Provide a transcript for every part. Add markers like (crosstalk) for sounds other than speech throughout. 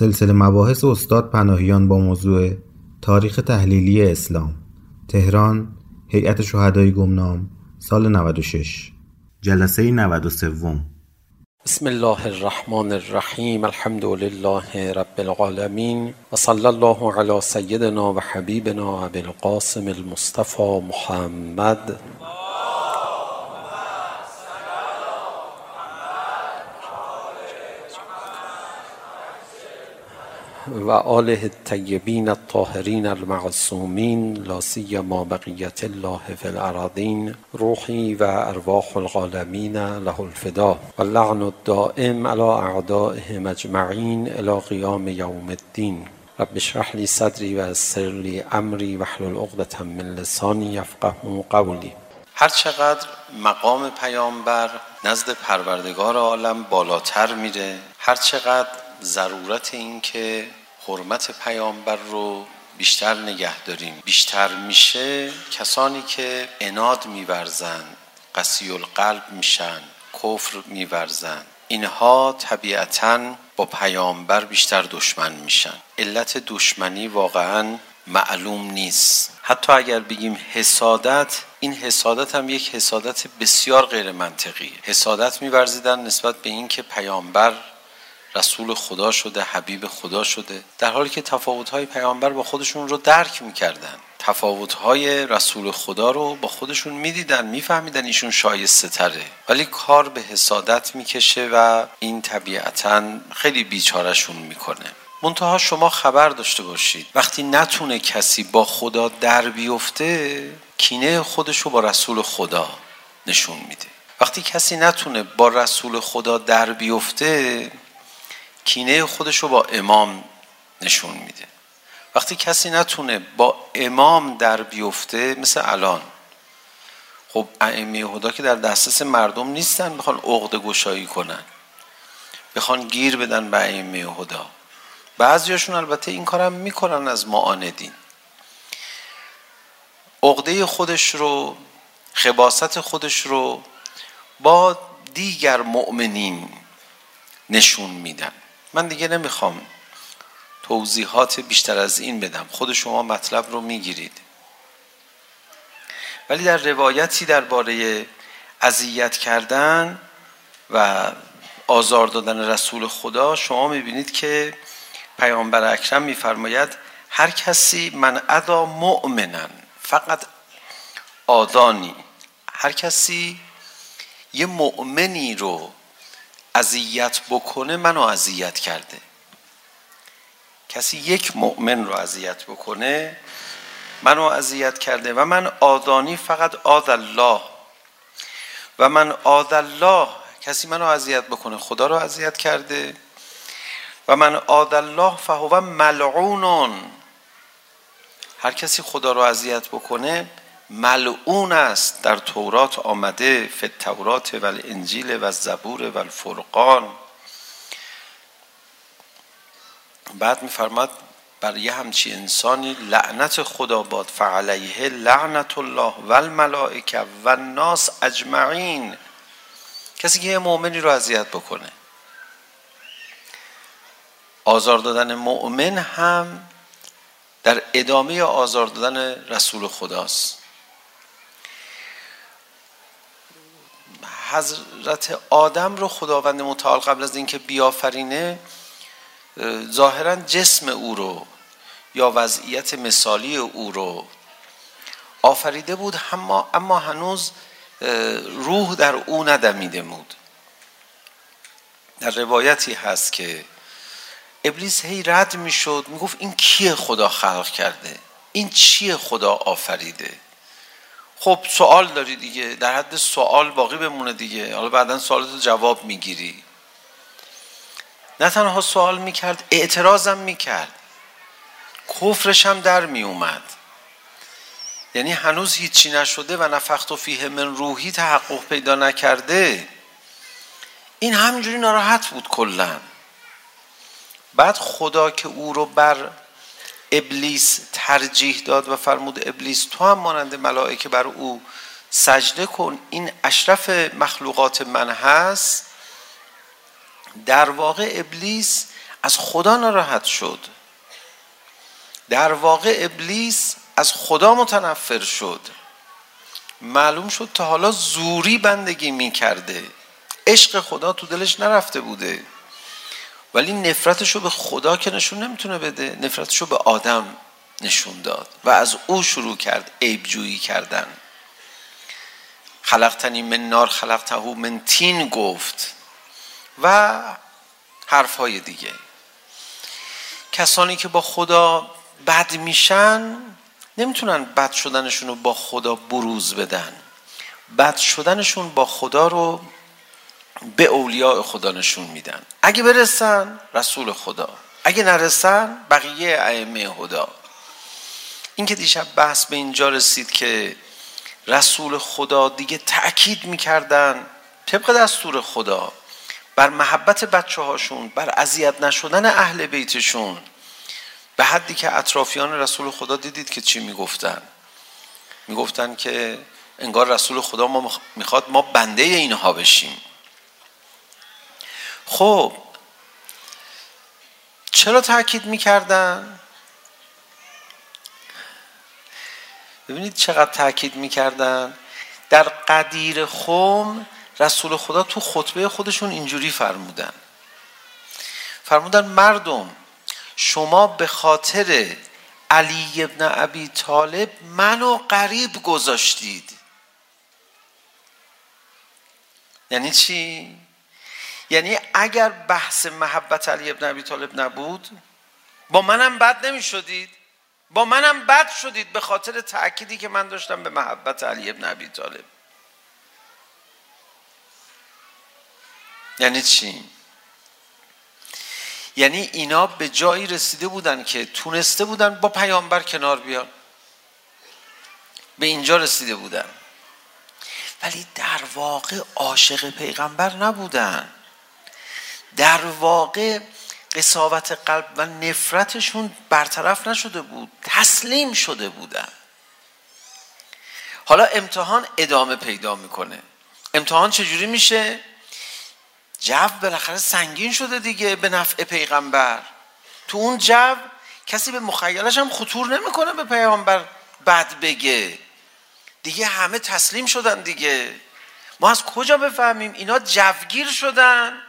سلسله مباحث استاد پناهیان با موضوع تاریخ تحلیلی اسلام تهران هیئت شهدای گمنام سال 96 جلسه 93 بسم الله الرحمن الرحیم الحمد لله رب العالمین و صلی الله علی سیدنا و حبیبنا ابی القاسم المصطفى محمد. وآله الطيبين الطاهرين المعصومين لا سيما بقية الله في الأراضين روحي وأرواح الغالمين له الفداء واللعن الدائم على أعدائهم أجمعين إلى قيام يوم الدين رب اشرح لي صدري ويسر لي امري واحلل عقدة من لساني يفقهوا قولي هر چقدر مقام پیامبر نزد پروردگار عالم بالاتر میره هر چقدر ضرورت این که حرمت پیامبر رو بیشتر نگه داریم. بیشتر میشه کسانی که اناد میورزن قسی القلب میشن کفر میورزن. اینها طبیعتا با پیامبر بیشتر دشمن میشن. علت دشمنی واقعا معلوم نیست. حتی اگر بگیم حسادت این حسادت هم یک حسادت بسیار غیر منطقیه حسادت میورزیدن نسبت به این که پیامبر رسول خدا شده حبیب خدا شده. در حالی که تفاوت‌های پیامبر با خودشون رو درک می‌کردن. تفاوت‌های رسول خدا رو با خودشون می‌دیدن می‌فهمیدن ایشون شایسته تره. ولی کار به حسادت می‌کشه و این طبیعتاً خیلی بیچارشون می‌کنه. منتها شما خبر داشته باشید. وقتی نتونه کسی با خدا در بیفته کینه خودش رو با رسول خدا نشون میده. وقتی کسی نتونه با رسول خدا در بیفته کینه خودش رو با امام نشون میده. وقتی کسی نتونه با امام در بیفته مثل الان. خب ائمه خدا که در دسترس مردم نیستن بخوان عقده گشایی کنن. بخوان گیر بدن به ائمه خدا بعضیاشون البته این کارم میکنن از معاندین. عقده خودش رو خباست خودش رو با دیگر مؤمنین نشون میدن. من دیگه نمیخوام توضیحات بیشتر از این بدم. خود شما مطلب رو میگیرید. ولی در روایتی درباره اذیت کردن و آزار دادن رسول خدا شما میبینید که پیامبر اکرم میفرماید هر کسی من ادا مؤمنا فقط آدانی. هر کسی یه مؤمنی رو اذیت بکنه منو اذیت کرده. کسی یک مؤمن رو اذیت بکنه منو اذیت کرده و من آدانی فقط آد الله. و من آد الله کسی منو اذیت بکنه خدا رو اذیت کرده. و من آد الله فهو ملعونون. هر کسی خدا رو اذیت بکنه ملعون است در تورات آمده فی التورات و الانجیل و الزبور و الفرقان. بعد میفرماد یه همچی انسانی لعنت خدا باد فعلیه لعنت الله و الملائکه و الناس اجمعین. کسی که یه مؤمنی رو اذیت بکنه. آزار دادن مؤمن هم در ادامه آزار دادن رسول خداست. حضرت آدم رو خداوند متعال قبل از اینکه بیافرینه ظاهرا جسم او رو یا وضعیت مثالی او رو آفریده بود اما اما هنوز روح در او ندمیده بود. در روایتی هست که ابلیس هی رد میشد میگفت این کیه خدا خلق کرده؟ این چیه خدا آفریده؟ خب سوال داری دیگه. در حد سوال باقی بمونه دیگه. حالا بعدا سوالتو جواب میگیری. نه تنها سوال میکرد اعتراضم میکرد. کفرش هم در میومد یعنی هنوز هیچی نشده و نفخت و فیه من روحی تحقق پیدا نکرده. این همینجوری ناراحت بود کلا. بعد خدا که او رو بر ابلیس ترجیح داد و فرمود ابلیس تو هم مانند ملائکه بر او سجده کن این اشرف مخلوقات من هست در واقع ابلیس از خدا ناراحت شد در واقع ابلیس از خدا متنفر شد معلوم شد تا حالا زوری بندگی می کرده عشق خدا تو دلش نرفته بوده ولی نفرتش رو به خدا که نشون نمیتونه بده. نفرتش رو به آدم نشون داد و از او شروع کرد عیب جویی کردن. خلقتنی من نار خلقته من تین گفت و حرف های دیگه. کسانی که با خدا بد میشن نمیتونن بد شدنشون رو با خدا بروز بدن. بد شدنشون با خدا رو به اولیاء خدا نشون میدن. اگه برسن رسول خدا. اگه نرسن بقیه ائمه خدا. این که دیشب بحث به اینجا رسید که رسول خدا دیگه تأکید میکردن طبق دستور خدا بر محبت بچه هاشون بر اذیت نشدن اهل بیتشون. به حدی که اطرافیان رسول خدا دیدید که چی میگفتن؟ میگفتن که انگار رسول خدا ما میخواد ما بنده اینها بشیم. خب چرا تاکید میکردن؟ ببینید چقدر تاکید میکردن. در قدیر خم رسول خدا تو خطبه خودشون اینجوری فرمودن. فرمودن مردم شما به خاطر علی ابن ابی طالب منو قریب گذاشتید. یعنی چی؟ یعنی اگر بحث محبت علی ابن ابی طالب نبود با منم بد نمی شدید با منم بد شدید به خاطر تأکیدی که من داشتم به محبت علی ابن ابی طالب. یعنی چی؟ یعنی اینا به جایی رسیده بودن که تونسته بودن با پیامبر کنار بیان. به اینجا رسیده بودن. ولی در واقع عاشق پیغمبر نبودن. در واقع قصاوت قلب و نفرتشون برطرف نشده بود تسلیم شده بودن. حالا امتحان ادامه پیدا میکنه. امتحان چجوری میشه؟ جو بالاخره سنگین شده دیگه به نفع پیغمبر. تو اون جو کسی به مخیلش هم خطور نمیکنه به پیغمبر بد بگه. دیگه همه تسلیم شدن دیگه. ما از کجا بفهمیم؟ اینا جوگیر شدن.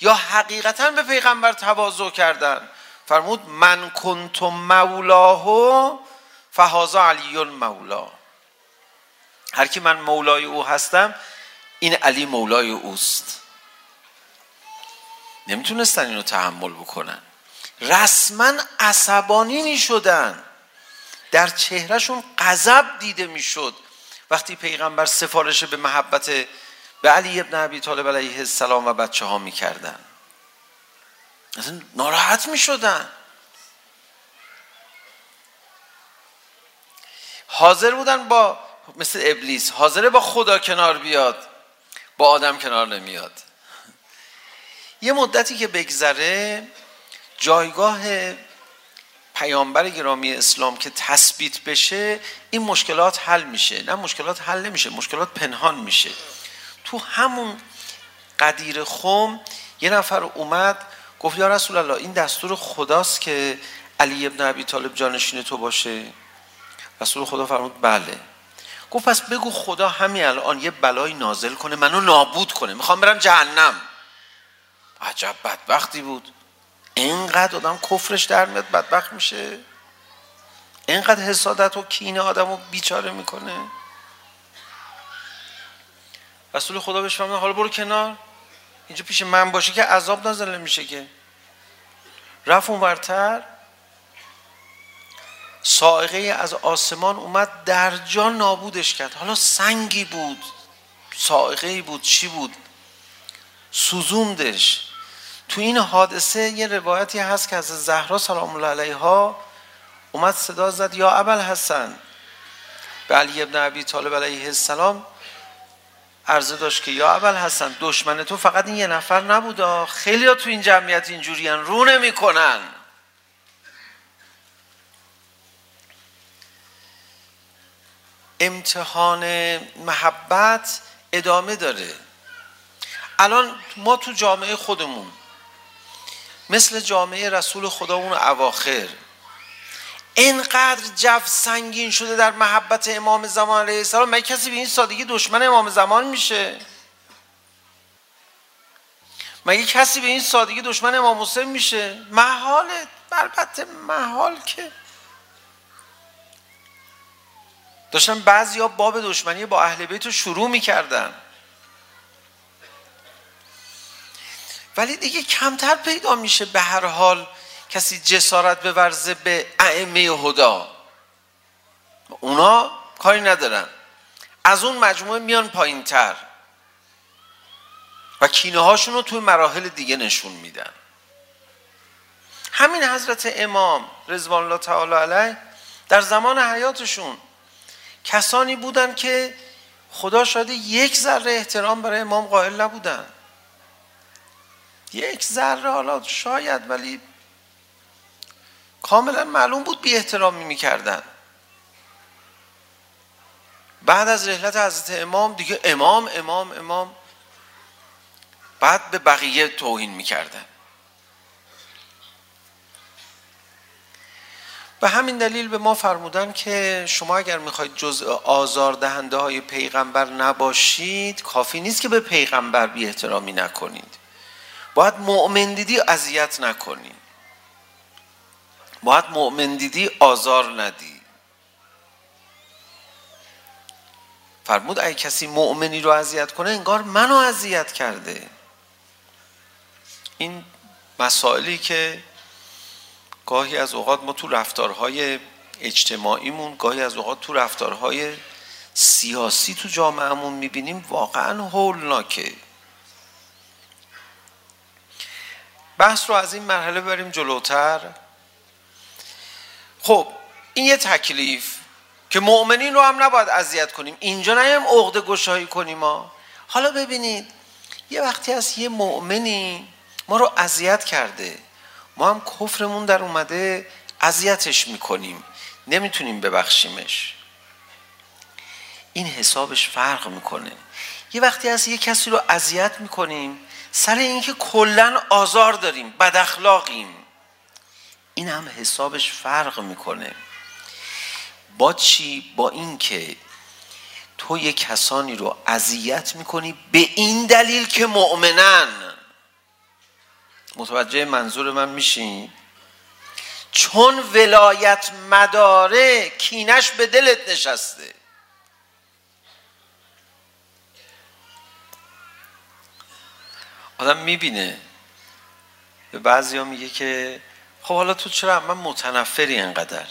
یا حقیقتا به پیغمبر تواضع کردن. فرمود من کنت مولاه فهذا علی المولا. هر کی من مولای او هستم این علی مولای اوست. نمیتونستن اینو تحمل بکنن. رسما عصبانی میشدن. در چهرهشون غضب دیده میشد. وقتی پیغمبر سفارش به محبت به علی ابن ابی طالب علیه السلام و بچه ها می کردن اصلا ناراحت می شدن حاضر بودن با مثل ابلیس حاضره با خدا کنار بیاد با آدم کنار نمیاد یه مدتی که بگذره جایگاه پیامبر گرامی اسلام که تثبیت بشه این مشکلات حل میشه نه مشکلات حل نمیشه مشکلات پنهان میشه تو همون قدیر خم یه نفر اومد گفت یا رسول الله این دستور خداست که علی ابن ابی طالب جانشین تو باشه. رسول خدا فرمود بله. گفت پس بگو خدا همین الان یه بلایی نازل کنه منو نابود کنه. میخوام برم جهنم. عجب بدبختی بود. اینقدر آدم کفرش در میاد بدبخت میشه. اینقدر حسادت و کینه آدمو بیچاره میکنه. رسول خدا بهش فرمود حالا برو کنار. اینجا پیش من باشه که عذاب نازل میشه که. رفت اون ورتر. سائقه از آسمان اومد در جا نابودش کرد. حالا سنگی بود. سائقه بود چی بود؟ سوزوندش. تو این حادثه یه روایتی هست که از زهرا سلام الله علیها اومد صدا زد یا ابل حسن به علی ابن ابی طالب علیه السلام عرضه داشت که یا اول حسن دشمن تو فقط این یه نفر نبود خیلی ها تو این جمعیت اینجوری هن رو نمی کنن امتحان محبت ادامه داره. الان ما تو جامعه خودمون مثل جامعه رسول خدا اون اواخر اینقدر جو سنگین شده در محبت امام زمان علیه السلام مگه کسی به این سادگی دشمن امام زمان میشه؟ مگه کسی به این سادگی دشمن امام حسین میشه؟ محاله البته محال که. داشتن بعضیا باب دشمنی با اهل بیت رو شروع میکردن. ولی دیگه کمتر پیدا میشه به هر حال کسی جسارت بورزه به ائمه هدا اونا کاری ندارن. از اون مجموعه میان پایین تر و کینه هاشون رو توی مراحل دیگه نشون میدن. همین حضرت امام رضوان الله تعالی علیه در زمان حیاتشون کسانی بودن که خدا شاده یک ذره احترام برای امام قائل نبودن. یک ذره حالا شاید ولی کاملا معلوم بود بی احترامی میکردن بعد از رحلت حضرت امام دیگه امام امام امام بعد به بقیه توهین میکردن به همین دلیل به ما فرمودن که شما اگر میخواید جزء آزار دهنده های پیغمبر نباشید کافی نیست که به پیغمبر بی احترامی نکنید باید مؤمن دیدی اذیت نکنید باید مؤمن دیدی آزار ندی. فرمود اگه کسی مؤمنی رو اذیت کنه انگار منو اذیت کرده. این مسائلی که گاهی از اوقات ما تو رفتارهای اجتماعیمون گاهی از اوقات تو رفتارهای سیاسی تو جامعهمون میبینیم واقعا هولناکه. بحث رو از این مرحله بریم جلوتر. خب این یه تکلیف که مؤمنین رو هم نباید اذیت کنیم. اینجا نیم عقده گشایی کنیم ها. حالا ببینید یه وقتی از یه مؤمنی ما رو اذیت کرده ما هم کفرمون در اومده اذیتش میکنیم. نمیتونیم ببخشیمش. این حسابش فرق میکنه. یه وقتی از یه کسی رو اذیت میکنیم سر اینکه کلا آزار داریم بد اخلاقیم این هم حسابش فرق میکنه. با چی؟ با این که تو یک کسانی رو اذیت میکنی به این دلیل که مؤمنن. متوجه منظور من میشین؟ چون ولایت مداره کینش به دلت نشسته. آدم میبینه. به بعضی ها میگه که خب حالا تو چرا من متنفری اینقدر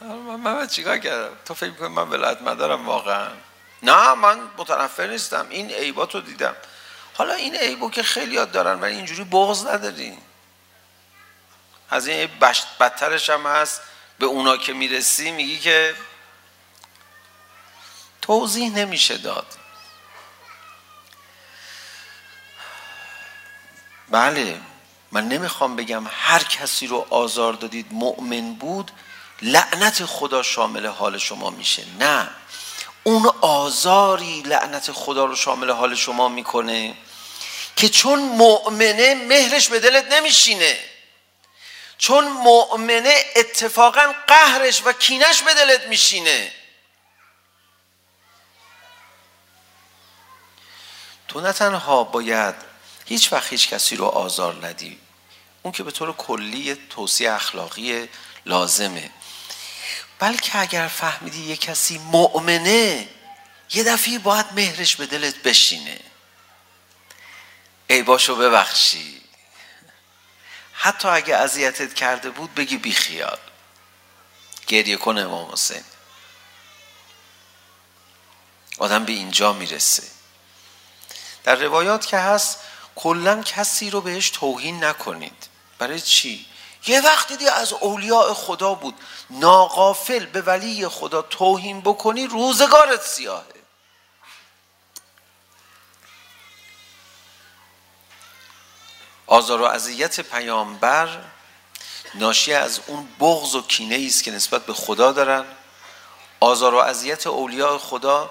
من من چیکار کردم تو فکر می‌کنی من ولایت مدارم واقعا نه من متنفر نیستم این عیباتو دیدم حالا این عیبو که خیلی یاد دارن ولی اینجوری بغض نداری از این بشت بدترش هم هست به اونا که میرسی میگی که توضیح نمیشه داد بله من نمیخوام بگم هر کسی رو آزار دادید مؤمن بود لعنت خدا شامل حال شما میشه. نه. اون آزاری لعنت خدا رو شامل حال شما میکنه که چون مؤمنه مهرش به دلت نمیشینه. چون مؤمنه اتفاقا قهرش و کینش به دلت میشینه. تو نه تنها باید هیچ وقت هیچ کسی رو آزار ندی. اون که به طور کلی توصیه اخلاقی لازمه. بلکه اگر فهمیدی یه کسی مؤمنه یه دفعه باید مهرش به دلت بشینه. ای باشو ببخشی. حتی اگه اذیتت کرده بود بگی بی خیال. گریه کن امام حسین. آدم به اینجا میرسه. در روایات که هست کلا کسی رو بهش توهین نکنید. برای چی؟ یه وقت دیدی از اولیاء خدا بود. ناغافل به ولی خدا توهین بکنی روزگارت سیاهه. آزار و اذیت پیامبر ناشی از اون بغض و کینه ای است که نسبت به خدا دارن. آزار و اذیت اولیاء خدا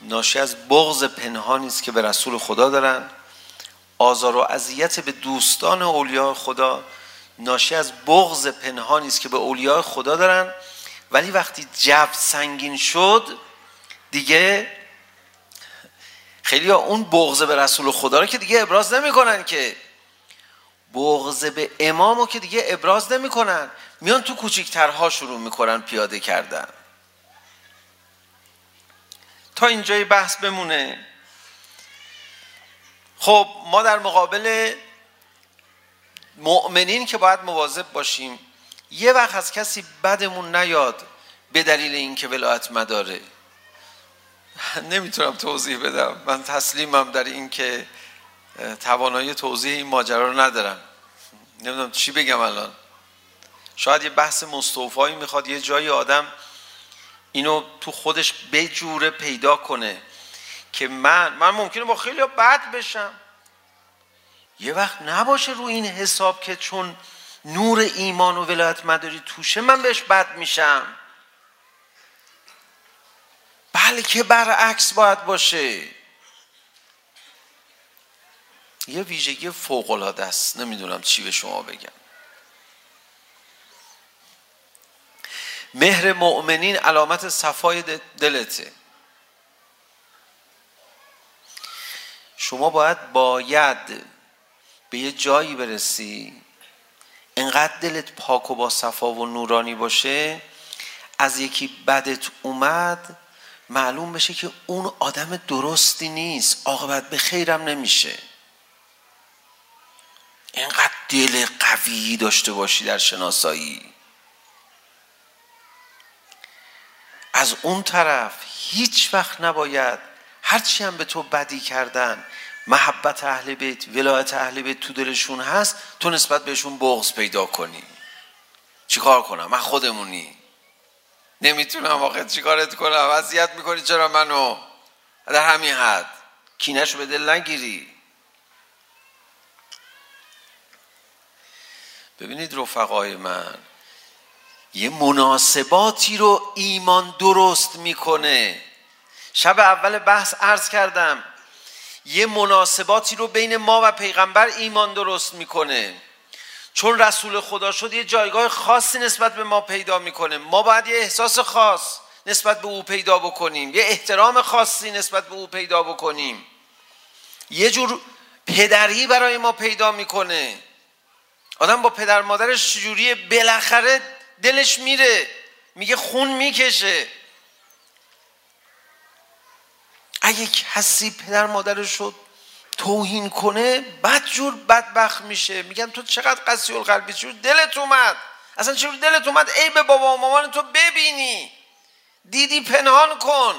ناشی از بغض پنهانی است که به رسول خدا دارن. آزار و اذیت به دوستان اولیاء خدا ناشی از بغض پنهانی است که به اولیاء خدا دارن. ولی وقتی جو سنگین شد دیگه خیلی ها اون بغض به رسول خدا رو که دیگه ابراز نمیکنن که. بغض به امام رو که دیگه ابراز نمیکنن. میان تو کوچیکترها شروع میکنن پیاده کردن. تا اینجای بحث بمونه. خب ما در مقابل مؤمنین که باید مواظب باشیم یه وقت از کسی بدمون نیاد به دلیل اینکه ولایت مداره. نمیتونم توضیح بدم. من تسلیمم در این که توانایی توضیح این ماجرا رو ندارم. نمیدونم چی بگم الان. شاید یه بحث مستوفایی میخواد یه جایی آدم اینو تو خودش به جوره پیدا کنه. که من من ممکنه با خیلی بد بشم. یه وقت نباشه رو این حساب که چون نور ایمان و ولایت مداری توشه من بهش بد میشم. بلکه برعکس باید باشه. یه ویژگی فوق العاده است. نمیدونم چی به شما بگم. مهر مؤمنین علامت صفای دلته. شما باید باید به یه جایی برسی. انقدر دلت پاک و با صفا و نورانی باشه از یکی بدت اومد معلوم بشه که اون آدم درستی نیست. عاقبت به خیرم نمیشه. اینقدر دل قوی داشته باشی در شناسایی. از اون طرف هیچ وقت نباید هرچی هم به تو بدی کردن محبت اهل بیت ولایت اهل بیت تو دلشون هست تو نسبت بهشون بغض پیدا کنی. چیکار کنم؟ من خودمونی. نمیتونم واقعا چیکارت کنم؟ وضعیت میکنی چرا منو؟ در همین حد. کینش به دل نگیری. ببینید رفقای من یه مناسباتی رو ایمان درست میکنه. شب اول بحث عرض کردم یه مناسباتی رو بین ما و پیغمبر ایمان درست میکنه چون رسول خدا شد یه جایگاه خاصی نسبت به ما پیدا میکنه ما باید یه احساس خاص نسبت به او پیدا بکنیم یه احترام خاصی نسبت به او پیدا بکنیم یه جور پدری برای ما پیدا میکنه آدم با پدر مادرش چجوریه بالاخره دلش میره میگه خون میکشه اگه کسی پدر مادرش رو توهین کنه بدجور بدبخت میشه. میگن تو چقدر قسی القلبی؟ چون دلت اومد؟ اصلا چون دلت اومد؟ ای به بابا و مامان تو ببینی. دیدی پنهان کن.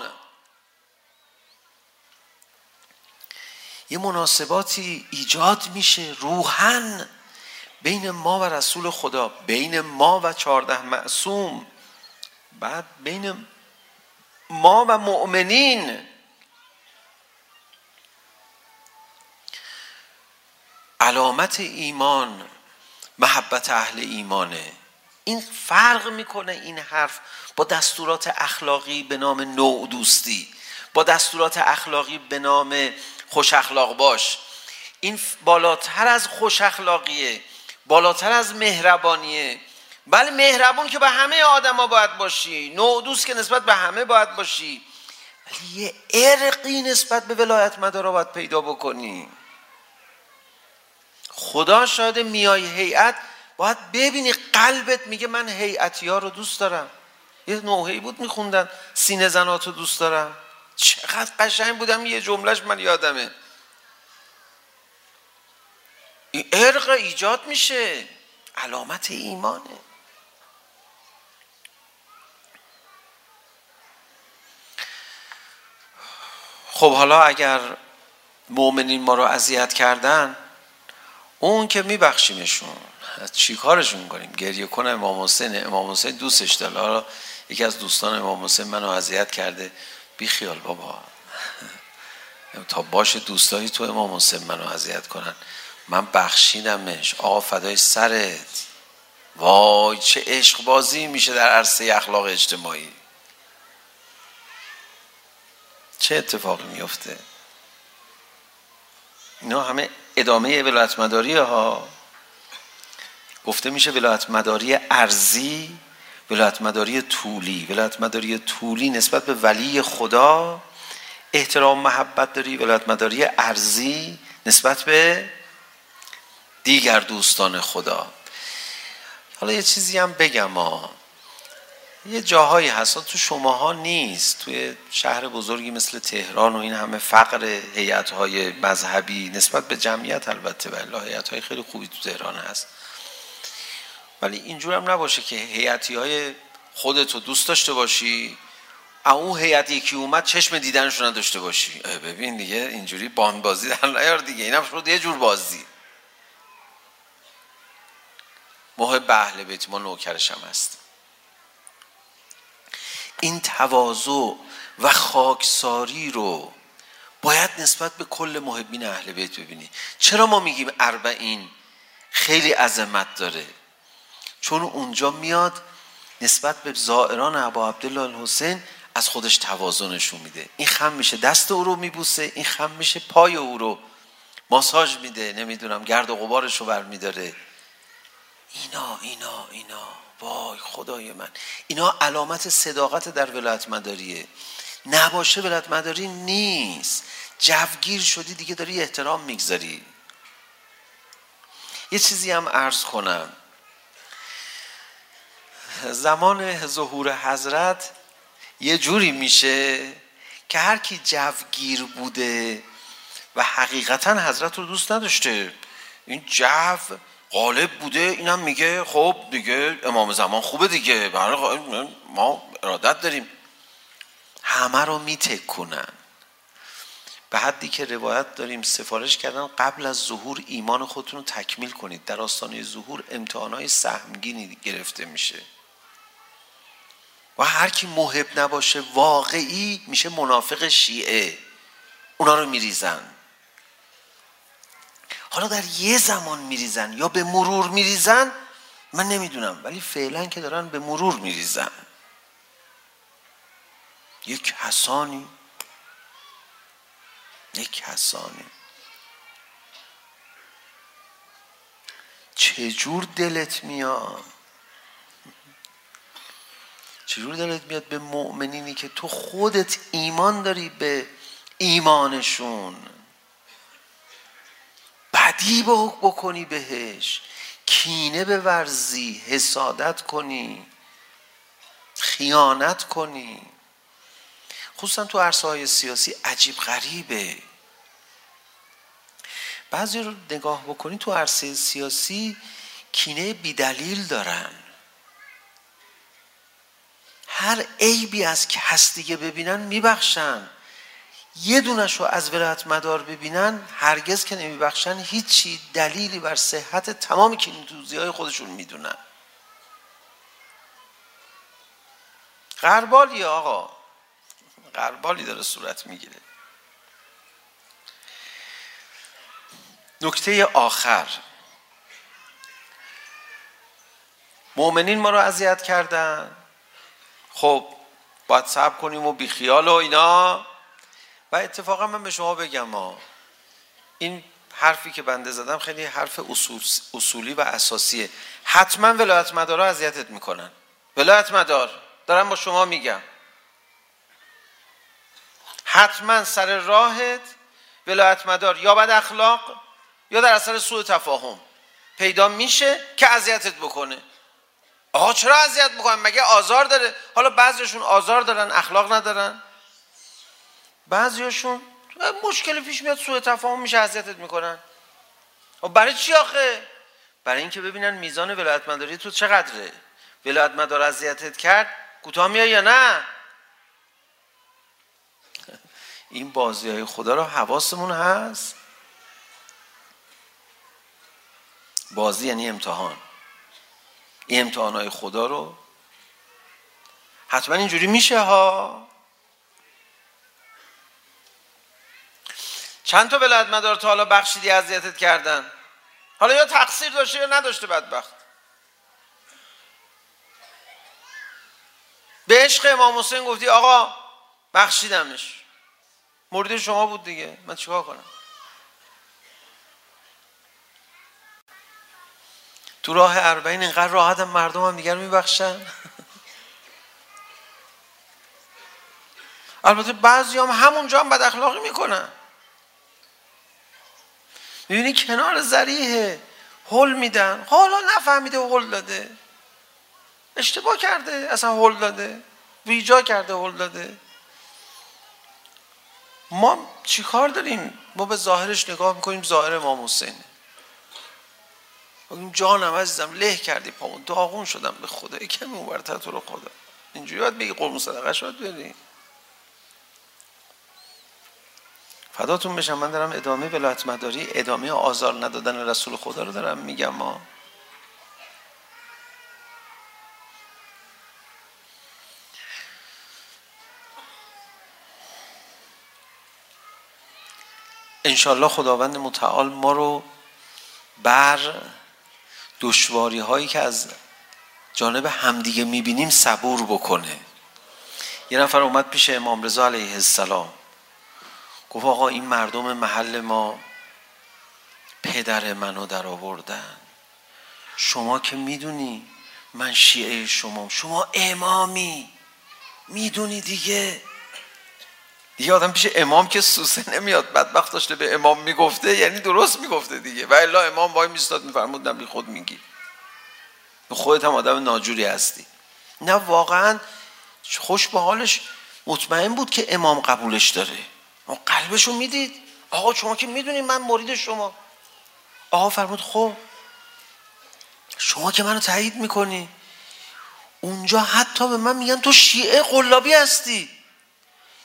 یه مناسباتی ایجاد میشه روحن بین ما و رسول خدا بین ما و چارده معصوم. بعد بین ما و مؤمنین. علامت ایمان محبت اهل ایمانه. این فرق میکنه این حرف با دستورات اخلاقی به نام نوع دوستی با دستورات اخلاقی به نام خوش اخلاق باش. این بالاتر از خوش اخلاقیه بالاتر از مهربانیه. بله مهربان که به همه آدما باید باشی نوع دوست که نسبت به همه باید باشی. ولی یه ارقی نسبت به ولایت مدارا باید پیدا بکنی. خدا شاید میای هیئت باید ببینی قلبت میگه من هیئتی ها رو دوست دارم. یه نوحهی بود میخوندن سینه زنات رو دوست دارم. چقدر قشنگ بودم یه جملهش من یادمه. این ارق ایجاد میشه. علامت ایمانه. خب حالا اگر مؤمنین ما رو اذیت کردن اون که میبخشیمشون. چی کارشون کنیم؟ گریه کنه امام حسین امام حسین دوستش داره. حالا یکی از دوستان امام حسین منو اذیت کرده. بی خیال بابا. تا باشه دوستایی تو امام حسین منو اذیت کنن. من بخشیدمش. آقا فدای سرت. وای چه عشق بازی میشه در عرصه اخلاق اجتماعی. چه اتفاقی میفته اینا همه ادامه ولایت مداری ها. گفته میشه ولایت مداری ارزی ولایت مداری طولی. ولایت مداری طولی نسبت به ولی خدا احترام محبت داری. ولایت مداری ارزی نسبت به دیگر دوستان خدا. حالا یه چیزی هم بگم ها. یه جاهایی هست. تو شماها نیست. توی شهر بزرگی مثل تهران و این همه فقر هیئت‌های مذهبی نسبت به جمعیت البته ولی هیئت های خیلی خوبی تو تهران هست. ولی اینجور هم نباشه که هیئتی‌های خودت رو دوست داشته باشی. او هیئت یکی اومد چشم دیدنشون نداشته باشی. ببین دیگه اینجوری باند بازی در نیار دیگه. اینم شد یه جور بازی. محب اهل بیت ما نوکرش هم هستیم این تواضع و خاکساری رو باید نسبت به کل محبین اهل بیت ببینی. چرا ما میگیم اربعین؟ خیلی عظمت داره. چون اونجا میاد نسبت به زائران ابا عبدالله الحسین از خودش تواضع نشون میده. این خم میشه دست او رو میبوسه این خم میشه پای او رو ماساژ میده نمیدونم گرد و غبارش رو برمیداره. اینا اینا اینا. وای خدای من. اینا علامت صداقت در ولایت مداریه. نباشه ولایت مداری نیست. جوگیر شدی دیگه داری احترام میگذاری. یه چیزی هم عرض کنم. زمان ظهور حضرت یه جوری میشه که هر کی جوگیر بوده و حقیقتا حضرت رو دوست نداشته. این جو غالب بوده اینم میگه خب دیگه امام زمان خوبه دیگه برای ما ارادت داریم. همه رو میتکنن به حدی که روایت داریم سفارش کردن قبل از ظهور ایمان خودتون رو تکمیل کنید. در آستانه ظهور امتحانهای سهمگینی گرفته میشه. و هر کی محب نباشه واقعی میشه منافق شیعه. اونا رو میریزن. حالا در یه زمان میریزن یا به مرور میریزن؟ من نمیدونم ولی فعلا که دارن به مرور میریزن. یک حسانی. یک حسانی. چجور دلت میاد؟ چجور دلت میاد به مؤمنینی که تو خودت ایمان داری به ایمانشون؟ بدی بکنی بهش. کینه بورزی حسادت کنی. خیانت کنی. خصوصا تو عرصه های سیاسی عجیب غریبه. بعضی رو نگاه بکنی تو عرصه سیاسی کینه بیدلیل دارن. هر عیبی از که هست دیگه ببینن میبخشن. یه دونش رو از ولایت مدار ببینن هرگز که نمیبخشن هیچی دلیلی بر صحت تمامی که های خودشون میدونن. غربالی آقا. غربالی داره صورت میگیره. نکته آخر. مؤمنین ما رو اذیت کردن. خب باید صبر کنیم و بیخیال و اینا. و اتفاقا من به شما بگم ها این حرفی که بنده زدم خیلی حرف اصول اصولی و اساسیه. حتما ولایت مدارا اذیتت میکنن. ولایت مدار. دارم با شما میگم. حتما سر راهت ولایت مدار یا بد اخلاق یا در اثر سوء تفاهم پیدا میشه که اذیتت بکنه. آقا چرا اذیت میکنن؟ مگه آزار داره؟ حالا بعضیشون آزار دارن اخلاق ندارن. بعضیاشون مشکلی پیش میاد سوء تفاهم میشه اذیتت میکنن. و برای چی آخه؟ برای اینکه ببینن میزان ولایت مداری تو چقدره؟ ولایت مدار اذیتت کرد کوتاه میای یا نه؟ این بازی های خدا رو حواسمون هست. بازی یعنی امتحان. این امتحان های خدا رو. حتما اینجوری میشه ها؟ چند تا ولایت مدار تا حالا بخشیدی اذیتت کردن؟ حالا یا تقصیر داشته یا نداشته بدبخت؟ به عشق امام حسین گفتی آقا بخشیدمش. مورد شما بود دیگه. من چیکار کنم؟ تو راه اربعین اینقدر راحت هم مردم هم دیگر میبخشن؟ (laughs) البته بعضی هم همونجا هم بد اخلاقی میکنن. میبینی کنار زریحه. هل میدن. حالا نفهمیده هل داده. اشتباه کرده. اصلا هل داده. بیجا کرده هل داده. ما چی کار داریم؟ ما به ظاهرش نگاه میکنیم ظاهر ما حسینه بگیم جانم عزیزم له کردی پامون. داغون شدم به خدا یکم اون برتر تو رو خدا. اینجوری باید بگی قرم صدقه شاد بریم فداتون بشم من دارم ادامه ولایت مداری ادامه آزار ندادن رسول خدا رو دارم میگم. ما انشالله خداوند متعال ما رو بر دشواری هایی که از جانب همدیگه میبینیم صبور بکنه. یه نفر اومد پیش امام رضا علیه السلام. گفت آقا این مردم محل ما پدر منو در آوردن شما که میدونی من شیعه شما شما امامی میدونی دیگه دیگه آدم پیش امام که سوسه نمیاد بدبخت داشته به امام میگفته یعنی درست میگفته دیگه و الا امام وای میستاد میفرمود نبی بی خود میگی خودت هم آدم ناجوری هستی نه واقعا خوش به حالش مطمئن بود که امام قبولش داره اون قلبشو میدید. آقا شما که میدونید من مرید شما. آقا فرمود خب. شما که منو تایید میکنی. اونجا حتی به من میگن تو شیعه قلابی هستی.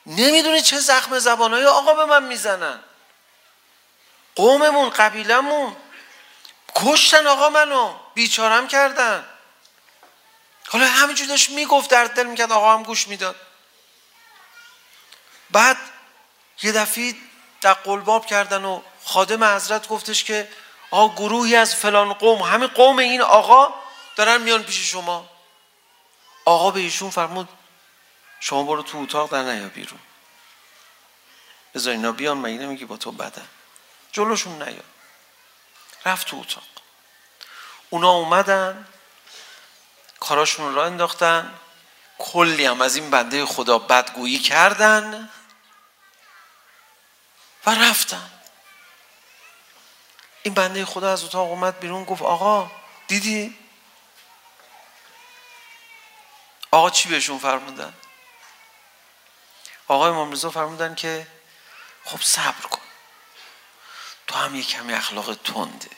نمیدونی چه زخم زبانهای آقا به من میزنن. قوممون قبیلمون کشتن آقا منو. بیچارم کردن. حالا همینجور داشت میگفت در دل میکرد آقا هم گوش میداد. بعد یه دفعه در قلباب کردن و خادم حضرت گفتش که آقا گروهی از فلان قوم همین قوم این آقا دارن میان پیش شما. آقا به ایشون فرمود شما برو تو اتاق در نیا بیرون. بذار اینا بیان من اینه میگی با تو بدن جلوشون نیا. رفت تو اتاق. اونا اومدن کاراشون را انداختن. کلی هم از این بنده خدا بدگویی کردن. و رفتن این بنده خدا از اتاق اومد بیرون گفت آقا دیدی آقا چی بهشون فرمودن آقای امام رضا فرمودن که خب صبر کن تو هم یه کمی اخلاق تنده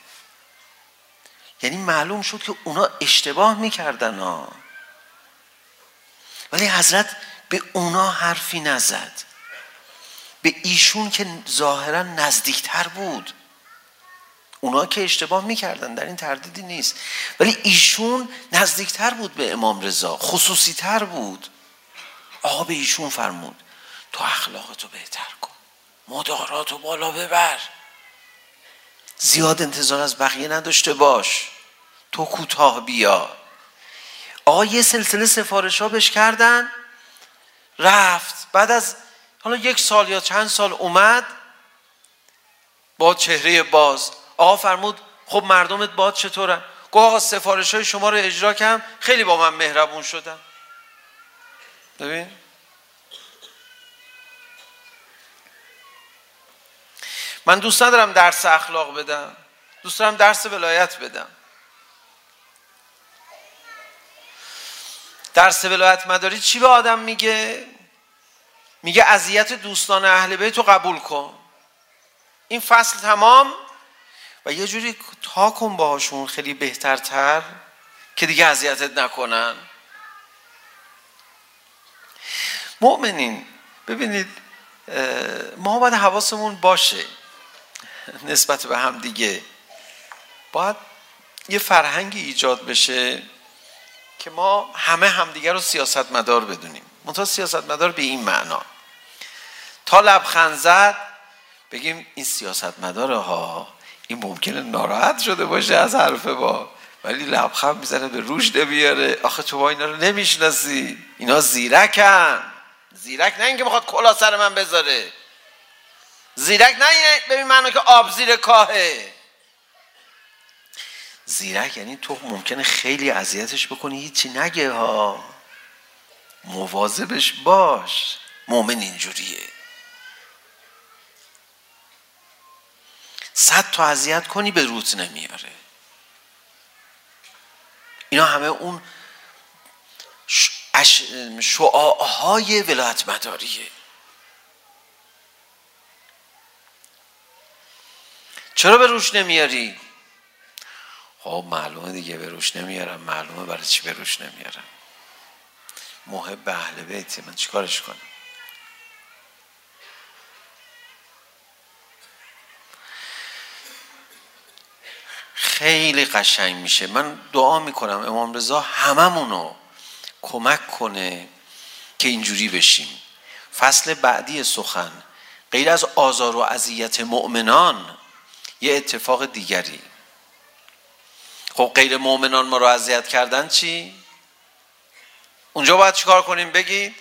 یعنی معلوم شد که اونا اشتباه میکردن ها ولی حضرت به اونا حرفی نزد به ایشون که ظاهرا نزدیکتر بود. اونا که اشتباه میکردن در این تردیدی نیست. ولی ایشون نزدیکتر بود به امام رضا خصوصی تر بود. آقا به ایشون فرمود تو اخلاقتو بهتر کن مداراتو بالا ببر. زیاد انتظار از بقیه نداشته باش. تو کوتاه بیا. آقا یه سلسله سفارش ها بهش کردن. رفت. بعد از حالا یک سال یا چند سال اومد با چهره باز آقا فرمود خب مردمت باد چطوره گفت آقا سفارش های شما رو اجرا کنم خیلی با من مهربون شدن ببین من دوست ندارم درس اخلاق بدم دوست دارم درس ولایت بدم درس ولایت مداری چی به آدم میگه میگه اذیت دوستان اهل بیت رو قبول کن. این فصل تمام و یه جوری تا کن باهاشون خیلی بهترتر که دیگه اذیتت نکنن. مؤمنین ببینید ما باید حواسمون باشه نسبت به هم دیگه. باید یه فرهنگی ایجاد بشه که ما همه همدیگه رو سیاست مدار بدونیم. منطقه سیاست مدار به این معنا تا لبخند زد بگیم این سیاست مداره ها این ممکنه ناراحت شده باشه از حرف با ولی لبخند میزنه به روش نمیاره آخه تو با اینا رو نمیشناسی اینا زیرکن زیرک نه اینکه بخواد کلا سر من بذاره زیرک نه ببین منو که آب زیر کاهه زیرک یعنی تو ممکنه خیلی اذیتش بکنی هیچی نگه ها مواظبش باش. مؤمن اینجوریه. صد تا اذیت کنی به روت نمیاره. اینا همه اون شعاهای ولایت مداریه. چرا به روش نمیاری؟ خب معلومه دیگه به روش نمیارم معلومه برای چی به روش نمیارم؟ محب اهل بیتی من چیکارش کنم خیلی قشنگ میشه من دعا میکنم امام رضا هممون رو کمک کنه که اینجوری بشیم فصل بعدی سخن غیر از آزار و اذیت مؤمنان یه اتفاق دیگری خب غیر مؤمنان ما رو اذیت کردن چی اونجا باید چیکار کنیم؟ بگید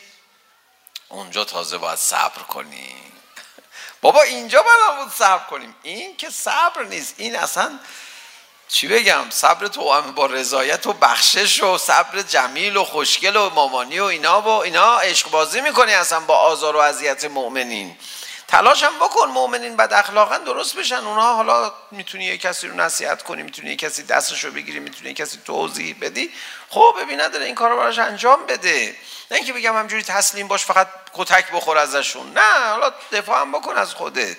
اونجا تازه باید صبر کنیم. (laughs) بابا اینجا باید بود صبر کنیم. این که صبر نیست. این اصلا چی بگم؟ صبر تو هم با رضایت و بخشش و صبر جمیل و خوشگل و مامانی و اینا و اینا عشق بازی میکنی اصلا با آزار و اذیت مؤمنین. تلاش هم بکن مؤمنین بد اخلاقا درست بشن. اونها حالا میتونی یه کسی رو نصیحت کنی میتونی یه کسی دستش رو بگیری میتونی یه کسی توضیح بدی. خب ببین نداره این کارو براش انجام بده. نه اینکه بگم همجوری تسلیم باش فقط کتک بخور ازشون. نه حالا دفاع هم بکن از خودت.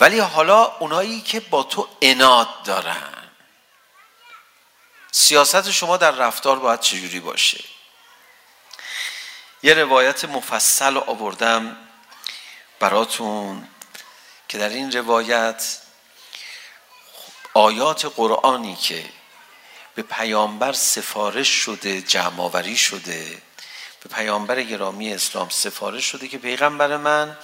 ولی حالا اونایی که با تو اناد دارن سیاست شما در رفتار باید چجوری باشه؟ یه روایت مفصل رو آوردم براتون که در این روایت آیات قرآنی که به پیامبر سفارش شده جمعآوری شده به پیامبر گرامی اسلام سفارش شده که پیغمبر من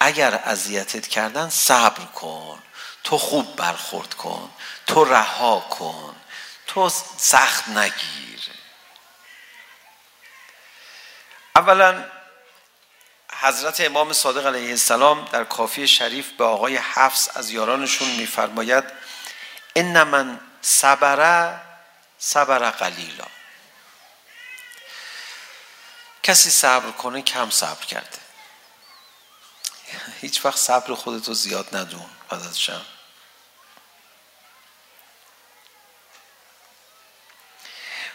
اگر اذیتت کردن صبر کن تو خوب برخورد کن تو رها کن تو سخت نگیر اولا حضرت امام صادق علیه السلام در کافی شریف به آقای حفظ از یارانشون میفرماید ان من صبر صبر قلیلا. کسی صبر کنه کم صبر کرده. هیچ وقت صبر خودتو زیاد ندون بعد از شم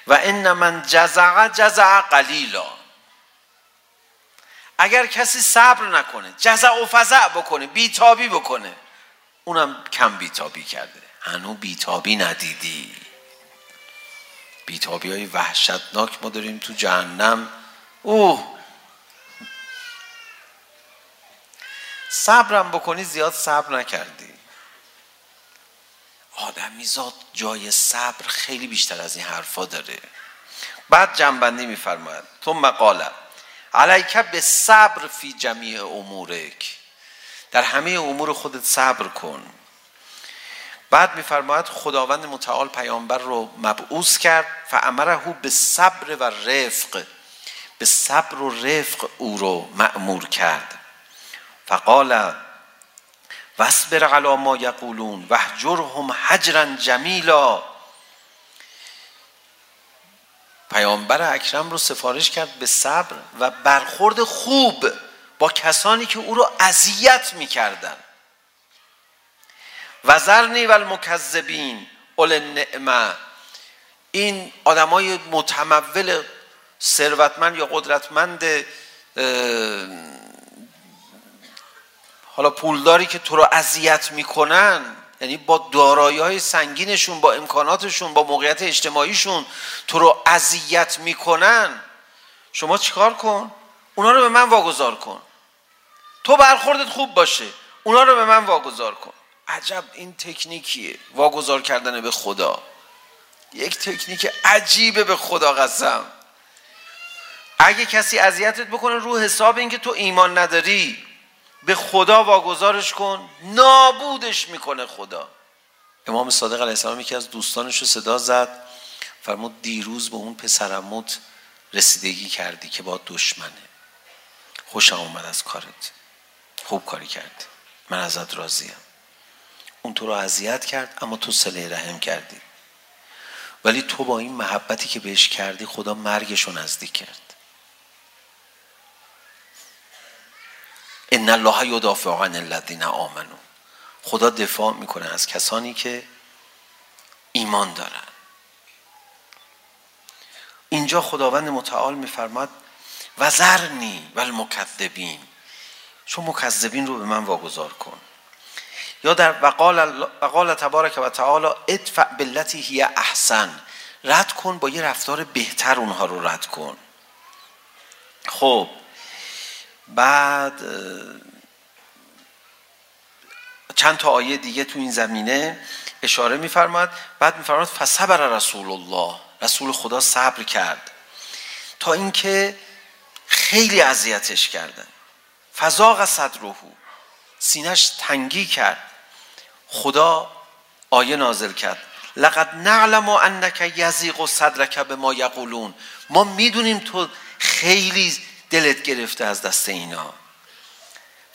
و ان من جزع جزع قلیلا. اگر کسی صبر نکنه جزع و فزع بکنه بیتابی بکنه اونم کم بیتابی کرده. هنو بیتابی ندیدی. بیتابی های وحشتناک ما داریم تو جهنم. اوه! صبرم بکنی زیاد صبر نکردی. آدمی زاد جای صبر خیلی بیشتر از این حرفا داره. بعد جنبندی میفرماید. تو قال علیک به صبر فی جمیع امورک در همه امور خودت صبر کن. بعد میفرماید خداوند متعال پیامبر رو مبعوث کرد فامره به صبر و رفق به صبر و رفق او رو مأمور کرد. فقال واصبر علی ما یقولون واهجرهم هجرا جمیلا. پیامبر اکرم رو سفارش کرد به صبر و برخورد خوب با کسانی که او رو اذیت می‌کردند وزرنی و المکذبین اول نعمه. این آدمای متمول ثروتمند یا قدرتمند حالا پولداری که تو رو اذیت میکنن یعنی با دارایی های سنگینشون با امکاناتشون با موقعیت اجتماعیشون تو رو اذیت میکنن. شما چیکار کن؟ اونا رو به من واگذار کن. تو برخوردت خوب باشه. اونا رو به من واگذار کن. عجب این تکنیکیه. واگذار کردن به خدا. یک تکنیک عجیبه به خدا قسم. اگه کسی اذیتت بکنه رو حساب اینکه تو ایمان نداری. به خدا واگذارش کن. نابودش میکنه خدا. امام صادق علیه السلام یکی از دوستانش رو صدا زد. فرمود دیروز به اون پسرموت رسیدگی کردی که با دشمنه. خوشم اومد از کارت. خوب کاری کردی من ازت راضیم. اون تو رو اذیت کرد اما تو صله رحم کردی. ولی تو با این محبتی که بهش کردی خدا مرگش رو نزدیک کرد. ان الله یدافع عن الذین آمنوا خدا دفاع میکنه از کسانی که ایمان دارن اینجا خداوند متعال میفرماد و ذرنی و المکذبین شما مکذبین رو به من واگذار کن یا در وقال وقال تبارک و تعالی ادفع بالتی هی احسن رد کن با یه رفتار بهتر اونها رو رد کن خب بعد چند تا آیه دیگه تو این زمینه اشاره می‌فرماد. بعد می‌فرماد فصبر رسول الله. رسول خدا صبر کرد. تا اینکه خیلی اذیتش کردن. فزاق صدره. سینش تنگی کرد. خدا آیه نازل کرد. لقد نعلم انك يزيغ صدرك بما يقولون ما میدونیم تو خیلی دلت گرفته از دست اینا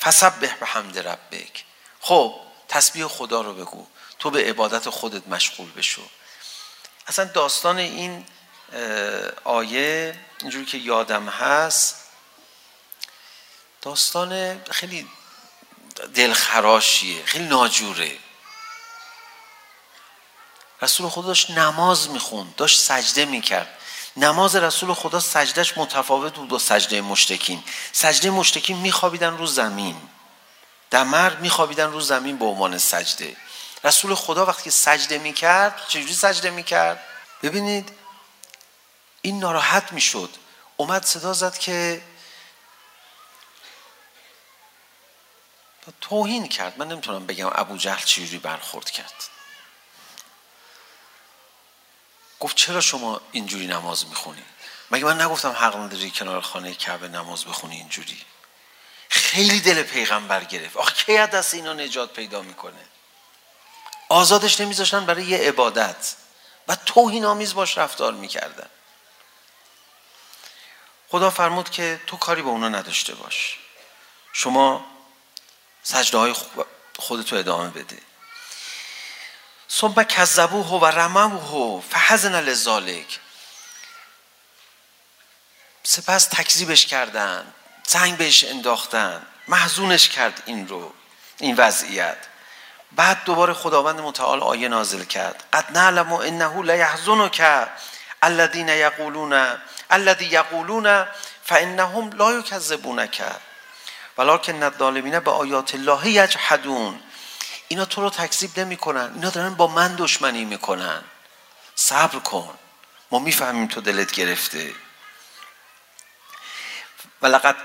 فسبح به حمد ربک خب تسبیح خدا رو بگو تو به عبادت خودت مشغول بشو اصلا داستان این آیه اینجوری که یادم هست داستان خیلی دلخراشیه خیلی ناجوره رسول خدا داشت نماز میخوند داشت سجده میکرد نماز رسول خدا سجدش متفاوت بود با سجده مشتکین سجده مشتکین میخوابیدن رو زمین در مرگ میخوابیدن رو زمین به عنوان سجده رسول خدا وقتی سجده میکرد چجوری سجده میکرد ببینید این ناراحت میشد اومد صدا زد که توهین کرد من نمیتونم بگم ابو جهل چجوری برخورد کرد گفت چرا شما اینجوری نماز میخونی؟ مگه من نگفتم حق نداری کنار خانه کعبه نماز بخونی اینجوری؟ خیلی دل پیغمبر گرفت. آخه کی از دست اینا نجات پیدا میکنه؟ آزادش نمیذاشتن برای یه عبادت. و توهین آمیز باش رفتار میکردن. خدا فرمود که تو کاری به اونا نداشته باش. شما سجده های خودتو ادامه بده. ثم كذبوه ورموه فحزن لذلك سپس تکذیبش کردن زنگ بهش انداختن محزونش کرد این رو این وضعیت بعد دوباره خداوند متعال آیه نازل کرد قد نعلم انه لا يحزنك الذين يقولون الذي يقولون فانهم لا يكذبونك ولكن الظالمین به آیات الله يجحدون اینا تو رو تکذیب نمی کنن اینا دارن با من دشمنی میکنن. صبر کن. ما میفهمیم تو دلت گرفته. ولقد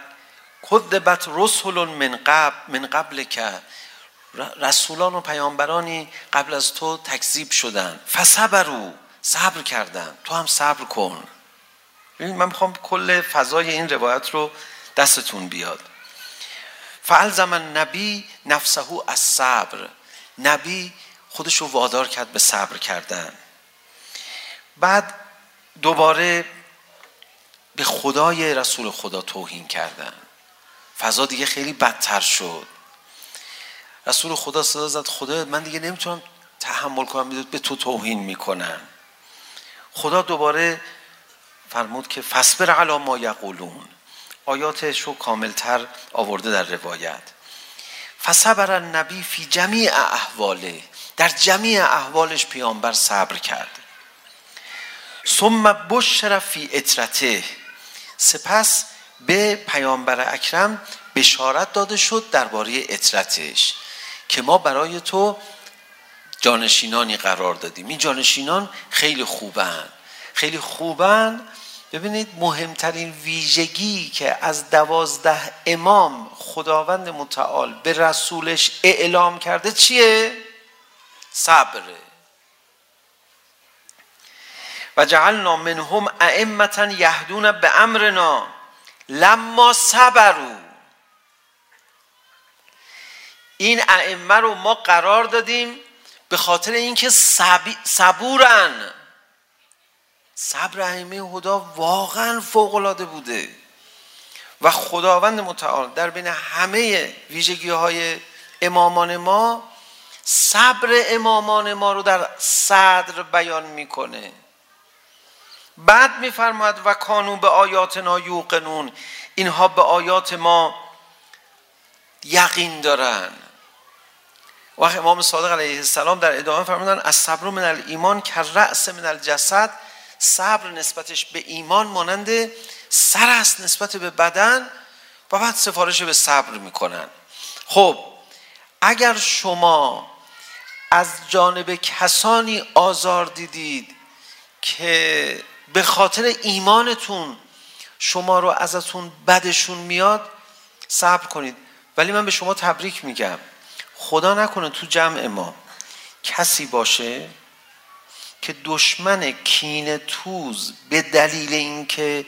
کذبت رسل من قبل من قبل که رسولان و پیامبرانی قبل از تو تکذیب شدن. فصبروا. صبر کردن. تو هم صبر کن. ببین من میخوام کل فضای این روایت رو دستتون بیاد. فالزم النبی نفسه از صبر نبی خودش رو وادار کرد به صبر کردن. بعد دوباره به خدای رسول خدا توهین کردن. فضا دیگه خیلی بدتر شد. رسول خدا صدا زد خدا من دیگه نمیتونم تحمل کنم میدود به تو توهین میکنم. خدا دوباره فرمود که فصبر علی ما یقولون. آیاتش رو کاملتر آورده در روایت. فصبر النبی فی جمیع احواله. در جمیع احوالش پیامبر صبر کرد. ثم بشر فی اطرته. سپس به پیامبر اکرم بشارت داده شد درباره اطرتش که ما برای تو جانشینانی قرار دادیم. این جانشینان خیلی خوبن. خیلی خوبن ببینید مهمترین ویژگی که از دوازده امام خداوند متعال به رسولش اعلام کرده چیه؟ صبره و جعلنا منهم ائمتا یهدون به امرنا لما صبروا. این ائمه رو ما قرار دادیم به خاطر اینکه صبورن. صبر ائمه خدا واقعا فوق العاده بوده. و خداوند متعال در بین همه ویژگی های امامان ما صبر امامان ما رو در صدر بیان میکنه. بعد میفرماید و کانون به آیاتنا یوقنون. اینها به آیات ما یقین دارن. و امام صادق علیه السلام در ادامه فرمودن از صبر من الایمان که رأس من الجسد. صبر نسبتش به ایمان مانند سر است نسبت به بدن و بعد سفارش به صبر میکنن خب اگر شما از جانب کسانی آزار دیدید که به خاطر ایمانتون شما رو ازتون بدشون میاد صبر کنید ولی من به شما تبریک میگم خدا نکنه تو جمع ما کسی باشه که دشمن کین توز به دلیل اینکه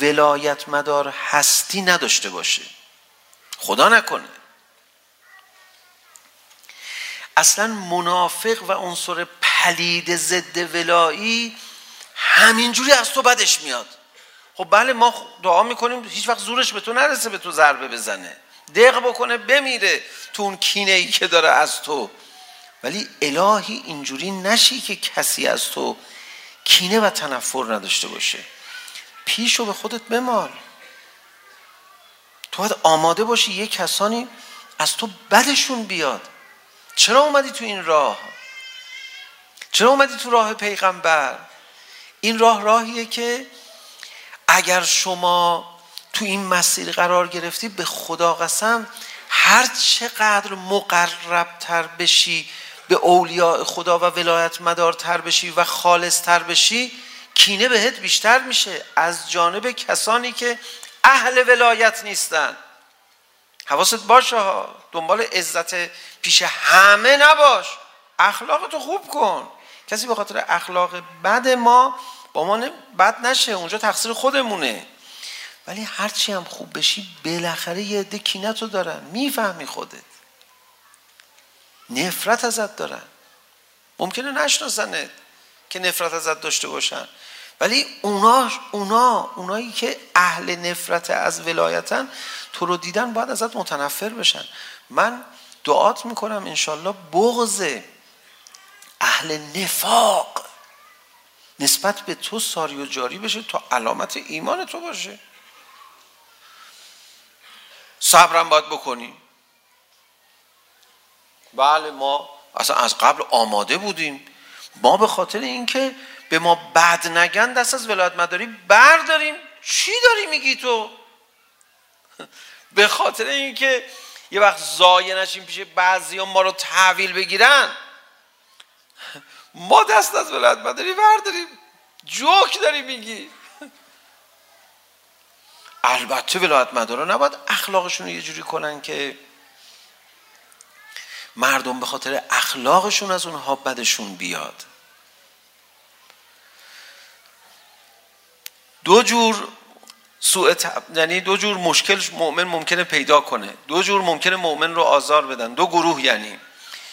ولایت مدار هستی نداشته باشه. خدا نکنه. اصلا منافق و عنصر پلید ضد ولایی همینجوری از تو بدش میاد. خب بله ما دعا میکنیم هیچ وقت زورش به تو نرسه به تو ضربه بزنه. دق بکنه بمیره تو اون کینه ای که داره از تو. ولی الهی اینجوری نشی که کسی از تو کینه و تنفر نداشته باشه. پیشو به خودت بمال. تو باید آماده باشی یه کسانی از تو بدشون بیاد. چرا اومدی تو این راه؟ چرا اومدی تو راه پیغمبر؟ این راه راهیه که اگر شما تو این مسیر قرار گرفتی به خدا قسم هر چقدر مقربتر بشی به اولیاء خدا و ولایت مدار تر بشی و خالص تر بشی کینه بهت بیشتر میشه از جانب کسانی که اهل ولایت نیستن. حواست باشه ها دنبال عزت پیش همه نباش. اخلاق تو خوب کن. کسی به خاطر اخلاق بد ما با ما بد نشه اونجا تقصیر خودمونه. ولی هرچی هم خوب بشی بالاخره یه عده کینه تو دارن. میفهمی خودت. نفرت ازت دارن ممکنه نشناسنت که نفرت ازت داشته باشن ولی اونا اونا اونایی که اهل نفرت از ولایتن تو رو دیدن باید ازت متنفر بشن من دعات میکنم انشالله بغض اهل نفاق نسبت به تو ساری و جاری بشه تا علامت ایمان تو باشه صبرم باید بکنی بله ما اصلا از قبل آماده بودیم. ما به خاطر اینکه به ما بد نگن دست از ولایت مداری برداریم. چی داری میگی تو؟ (laughs) به خاطر اینکه یه وقت زایه نشیم پیش بعضی ما رو تحویل بگیرن. (laughs) ما دست از ولایت مداری برداریم. جوک داری میگی. (laughs) البته ولایت مدارا نباید اخلاقشون رو یه جوری کنن که مردم به خاطر اخلاقشون از اونها بدشون بیاد. دو جور سوء یعنی دو جور مشکل مؤمن ممکنه پیدا کنه. دو جور ممکنه مؤمن رو آزار بدن. دو گروه یعنی.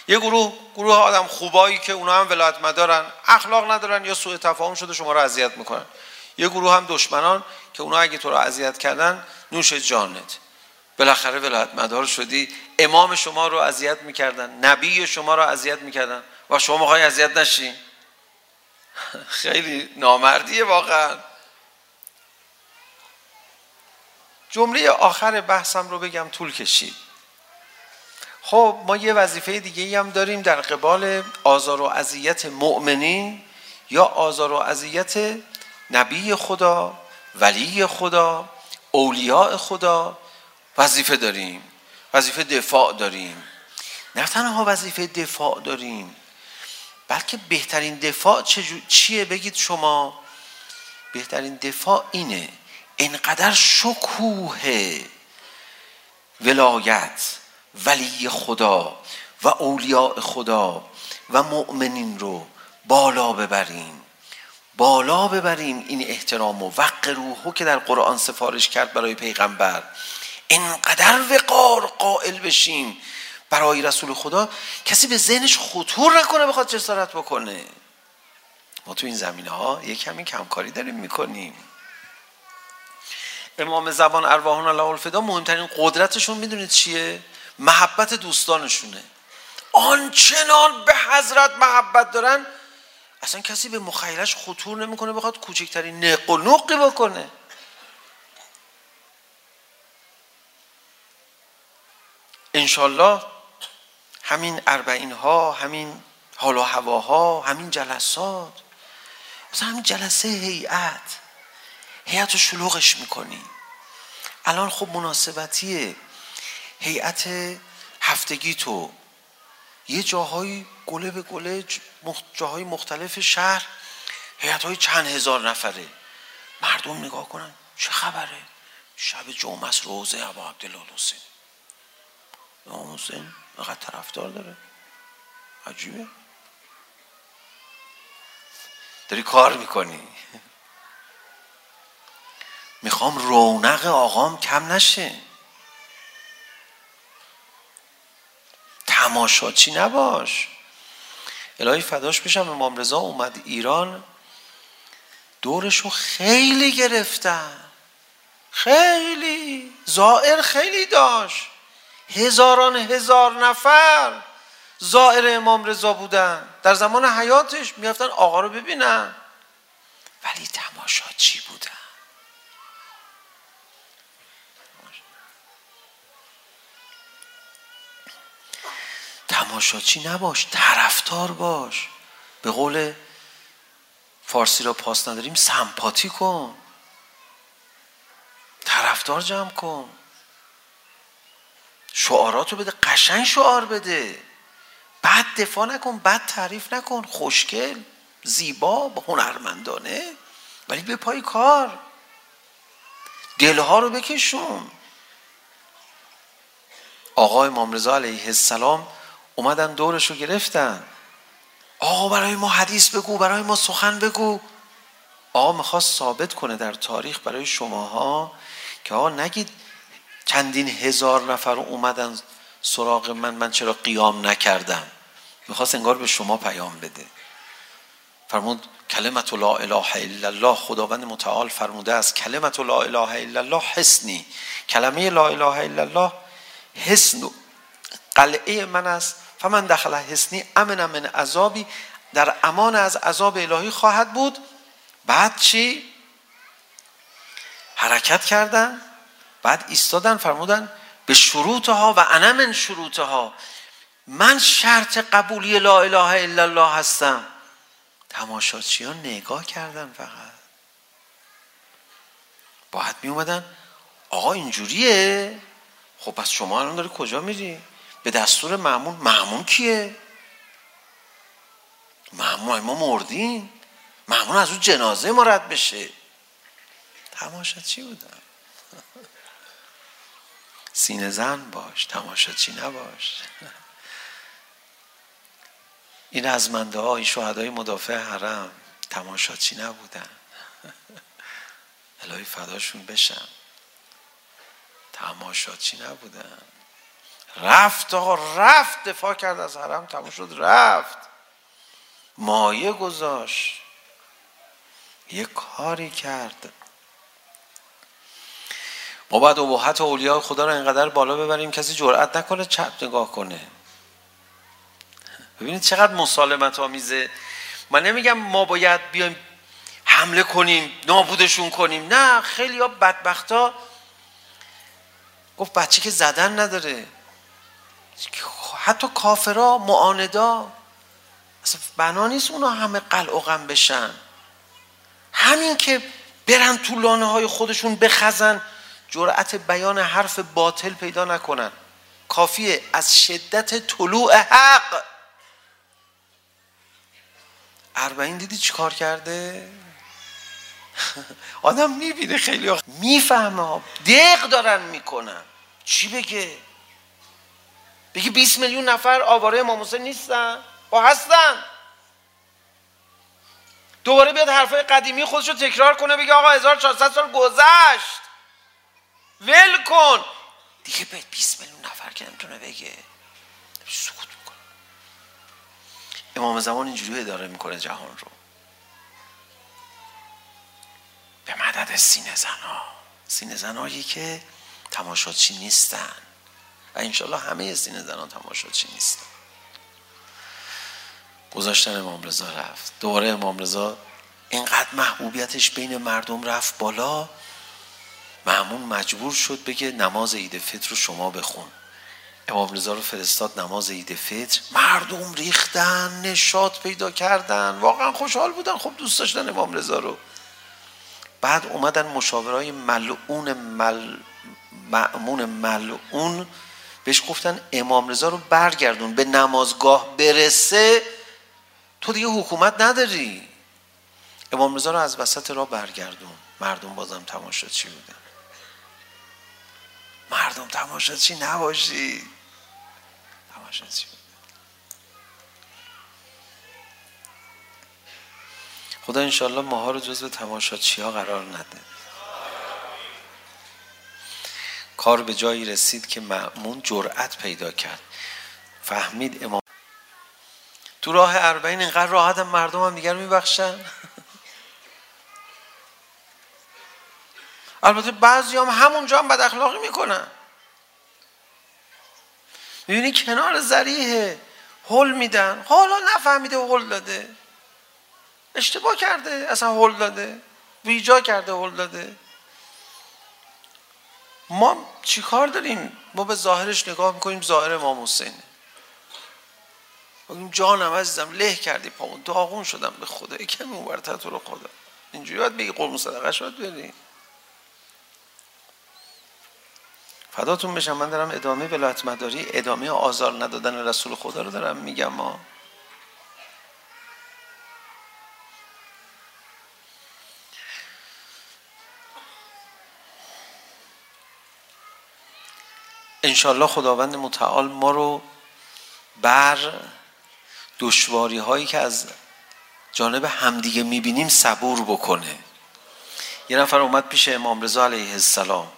یه گروه گروه آدم خوبایی که اونا هم ولایت مدارن اخلاق ندارن یا سوء تفاهم شده شما رو اذیت میکنن. یه گروه هم دشمنان که اونا اگه تو رو اذیت کردن نوش جانت. بالاخره ولایت مدار شدی. امام شما رو اذیت میکردن. نبی شما رو اذیت میکردن. و شما میخوای اذیت نشی؟ (laughs) خیلی نامردیه واقعا. جمله آخر بحثم رو بگم طول کشید. خب ما یه وظیفه دیگه ای هم داریم در قبال آزار و اذیت مؤمنین یا آزار و اذیت نبی خدا ولی خدا اولیاء خدا وظیفه داریم وظیفه دفاع داریم نه تنها وظیفه دفاع داریم بلکه بهترین دفاع چیه بگید شما بهترین دفاع اینه انقدر شکوه ولایت ولی خدا و اولیاء خدا و مؤمنین رو بالا ببریم بالا ببریم این احترام و وقع روحو که در قرآن سفارش کرد برای پیغمبر اینقدر وقار قائل بشیم برای رسول خدا. کسی به ذهنش خطور نکنه بخواد جسارت بکنه. ما تو این زمینه ها یک کمی کمکاری داریم میکنیم. امام زبان ارواحان الله الفدا مهمترین قدرتشون میدونید چیه؟ محبت دوستانشونه. آنچنان به حضرت محبت دارن اصلا کسی به مخیلش خطور نمیکنه بخواد کوچکترین نق و نقی بکنه. انشالله همین اربعین ها همین حال و هواها همین جلسات مثلا همین جلسه هیئت هیئت رو شلوغش میکنی الان خب مناسبتیه هیئت هفتگی تو یه جاهای گله به گله جاهای مختلف شهر هیئت های چند هزار نفره مردم نگاه کنن چه خبره شب جمعه است روزه ابا عبدالله حسین امام حسین اینقدر طرفدار داره عجیبه داری کار میکنی میخوام رونق آقام کم نشه تماشاچی نباش الهی فداش بشم امام رضا اومد ایران دورشو خیلی گرفتن خیلی زائر خیلی داشت هزاران هزار نفر زائر امام رضا بودن در زمان حیاتش میافتن آقا رو ببینن ولی تماشاچی بودن تماشاچی نباش طرفدار باش به قول فارسی را پاس نداریم سمپاتی کن طرفدار جمع کن شعاراتو بده قشنگ شعار بده. بد دفاع نکن بد تعریف نکن. خوشگل زیبا هنرمندانه. ولی به پای کار. دلها رو بکشون. آقای امام رضا علیه السلام اومدن دورش رو گرفتن. آقا برای ما حدیث بگو برای ما سخن بگو. آقا میخواست ثابت کنه در تاریخ برای شماها که آقا نگید چندین هزار نفر اومدن سراغ من من چرا قیام نکردم؟ میخواست انگار به شما پیام بده. فرمود کلمت لا اله الا الله. خداوند متعال فرموده است کلمت لا اله الا الله حسنی. کلمه لا اله الا الله حسن قلعه من است. فمن دخل حسنی امن من عذابی. در امان از عذاب الهی خواهد بود. بعد چی؟ حرکت کردن. بعد ایستادن فرمودن به شروطها و انا من شروطها. من شرط قبولی لا اله الا الله هستم. تماشاچیان نگاه کردن فقط؟ باید می اومدن. آقا اینجوریه. خب پس شما الان داری کجا میری؟ به دستور معمون معمون کیه؟ معمون ما مردین معمون از اون جنازه ما رد بشه. تماشاچی بودن؟ سینه زن باش تماشا چی نباش این از منده ها این شهدای مدافع حرم تماشا چی نبودن الهی فداشون بشم تماشا چی نبودن رفت آقا رفت دفاع کرد از حرم تموم شد رفت مایه گذاشت یه کاری کرد ما باید ابهت اولیاء خدا رو اینقدر بالا ببریم کسی جرأت نکنه چپ نگاه کنه. ببینید چقدر مسالمت آمیزه. من نمیگم ما باید بیایم حمله کنیم نابودشون کنیم. نه خیلی ها بدبختا گفت بچه که زدن نداره. حتی کافرا معاندا. اصلا بنا نیست اونا همه قلع و غم بشن. همین که برن تو لانه های خودشون بخزن. جرأت بیان حرف باطل پیدا نکنن کافیه از شدت طلوع حق اربعین دیدی چی کار کرده؟ (laughs) آدم میبینه خیلی ها میفهمه ها دق دارن میکنن چی بگه؟ بگه 20 میلیون نفر آواره امام حسین نیستن؟ با هستن دوباره بیاد حرفای قدیمی خودش رو تکرار کنه بگه آقا 1400 سال گذشت ول کن دیگه به 20 میلیون نفر که نمیتونه بگه سکوت میکنه امام زمان اینجوری اداره میکنه جهان رو به مدد سینه زنا سینه زنایی که تماشاچی نیستن و انشالله همه سینه زنها تماشاچی نیستن گذاشتن امام رضا رفت دوباره امام رضا اینقدر محبوبیتش بین مردم رفت بالا معمون مجبور شد بگه نماز عید فطر رو شما بخون. امام رضا رو فرستاد نماز عید فطر. مردم ریختن نشاط پیدا کردن. واقعا خوشحال بودن خب دوست داشتن امام رضا رو. بعد اومدن مشاورای ملعون مل... معمون ملعون بهش گفتن امام رضا رو برگردون به نمازگاه برسه. تو دیگه حکومت نداری. امام رضا رو از وسط راه برگردون. مردم بازم تماشاچی بودن estamos asesinados y estamos asesinados. خدا انشالله ماها رو جزو تماشاچی ها قرار نده کار به جایی رسید که مأمون جرأت پیدا کرد فهمید امام تو راه اربعین اینقدر راحت هم مردم هم دیگر میبخشن البته بعضی هم همونجا هم بد اخلاقی میکنن میبینی کنار زریحه. هل میدن. حالا نفهمیده هل داده. اشتباه کرده. اصلا هل داده. ویجا کرده هل داده. ما چیکار داریم؟ ما به ظاهرش نگاه میکنیم. ظاهر امام حسینه بگیم جانم عزیزم له کردی پامو داغون شدم به خدا یکم اون برتر تو رو خدا. اینجوری باید بگی قرم صدقه شد بریم فداتون بشم من دارم ادامه ولایت مداری ادامه آزار ندادن رسول خدا رو دارم میگم ما انشالله خداوند متعال ما رو بر دشواری هایی که از جانب همدیگه میبینیم صبور بکنه یه نفر اومد پیش امام رضا علیه السلام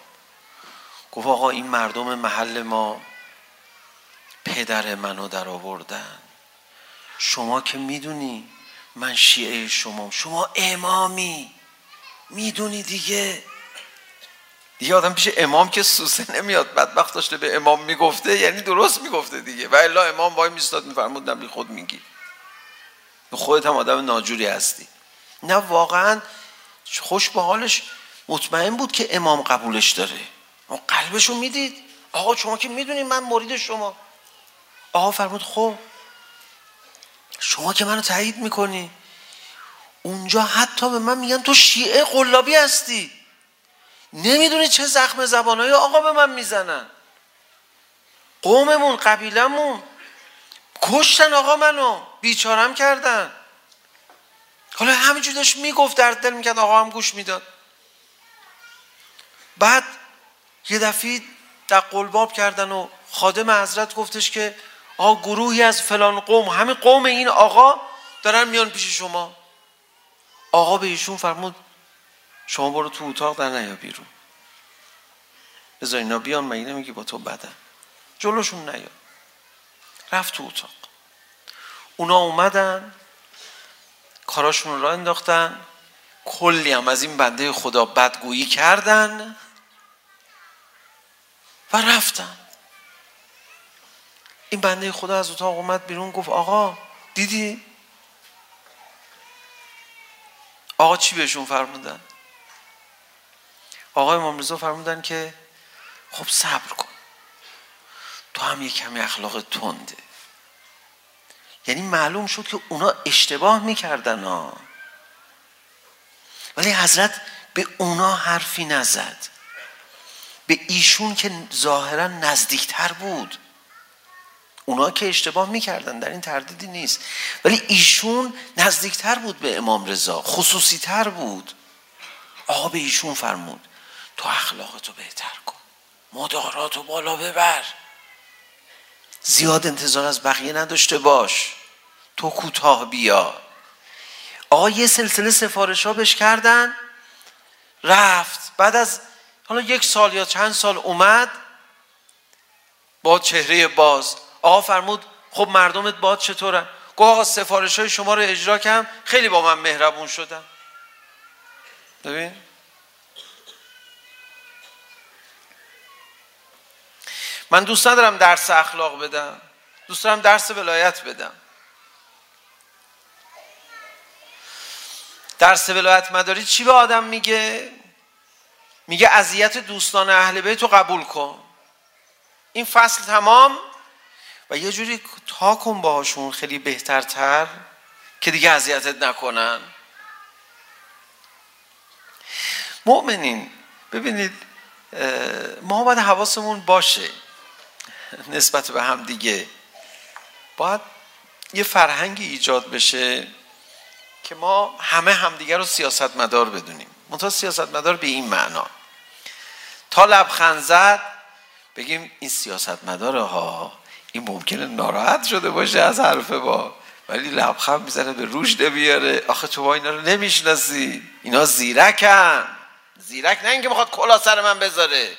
گفت آقا این مردم محل ما پدر منو در آوردن شما که میدونی من شیعه شما شما امامی میدونی دیگه دیگه آدم پیش امام که سوسه نمیاد بدبخت داشته به امام میگفته یعنی درست میگفته دیگه و الا امام وای میستاد میفرمود نبی خود میگی خودت هم آدم ناجوری هستی نه واقعا خوش به حالش مطمئن بود که امام قبولش داره اون قلبشو میدید؟ آقا شما که میدونید من مرید شما. آقا فرمود خب. شما که منو تایید میکنی. اونجا حتی به من میگن تو شیعه قلابی هستی. نمیدونی چه زخم زبانهای آقا به من میزنن. قوممون قبیلمون کشتن آقا منو. بیچارم کردن. حالا همینجور داشت میگفت در دل میکرد آقا هم گوش میداد. بعد یه دفعه در قلباب کردن و خادم حضرت گفتش که آقا گروهی از فلان قوم همین قوم این آقا دارن میان پیش شما. آقا به ایشون فرمود شما برو تو اتاق در نیا بیرون. بذار اینا بیان مگه نمیگی با تو بدن جلوشون نیا. رفت تو اتاق. اونا اومدن کاراشون را انداختن. کلی هم از این بنده خدا بدگویی کردن. و رفتن این بنده خدا از اتاق اومد بیرون گفت آقا دیدی آقا چی بهشون فرمودن آقا امام رضا فرمودن که خب صبر کن تو هم یه کمی اخلاق تنده یعنی معلوم شد که اونا اشتباه میکردن ها ولی حضرت به اونا حرفی نزد به ایشون که ظاهرا نزدیکتر بود. اونا که اشتباه میکردن در این تردیدی نیست. ولی ایشون نزدیکتر بود به امام رضا خصوصی تر بود. آقا به ایشون فرمود تو اخلاقتو بهتر کن مداراتو بالا ببر. زیاد انتظار از بقیه نداشته باش. تو کوتاه بیا. آقا یه سلسله سفارش ها بهش کردن. رفت. بعد از حالا یک سال یا چند سال اومد با چهره باز آقا فرمود خب مردمت باد چطورن گفت آقا سفارش های شما رو اجرا کردم خیلی با من مهربون شدن ببین من دوست ندارم درس اخلاق بدم دوست دارم درس ولایت بدم درس ولایت مداری چی به آدم میگه میگه اذیت دوستان اهل بیت رو قبول کن. این فصل تمام و یه جوری تا کن باهاشون خیلی بهترتر که دیگه اذیتت نکنن. مؤمنین ببینید ما باید حواسمون باشه نسبت به هم دیگه. باید یه فرهنگی ایجاد بشه که ما همه همدیگه رو سیاست مدار بدونیم. منطقه سیاست مدار به این معنا تا لبخند زد بگیم این سیاست مداره ها این ممکنه ناراحت شده باشه از حرف با ولی لبخند میزنه به روش نمیاره آخه تو اینا رو نمیشناسی اینا زیرکن زیرک نه اینکه بخواد کلا سر من بذاره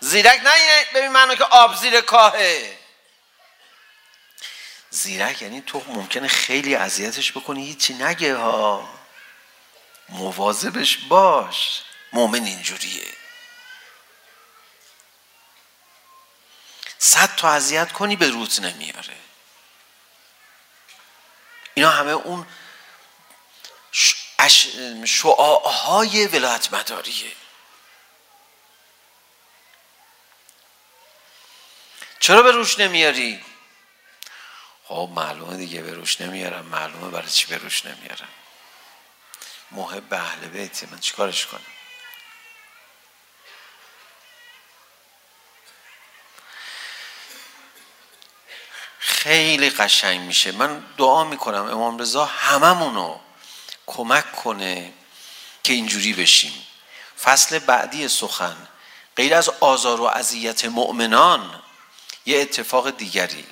زیرک نه اینه ببین منو که آب زیر کاهه زیرک یعنی تو ممکنه خیلی اذیتش بکنی هیچی نگه ها مواظبش باش. مؤمن اینجوریه. صد تا اذیت کنی به روت نمیاره. اینا همه اون شعاهای ولایت مداریه. چرا به روش نمیاری؟ خب معلومه دیگه به روش نمیارم معلومه برای چی به روش نمیارم؟ محب اهل بیت من چیکارش کنم خیلی قشنگ میشه من دعا میکنم امام رضا هممونو کمک کنه که اینجوری بشیم فصل بعدی سخن غیر از آزار و اذیت مؤمنان یه اتفاق دیگری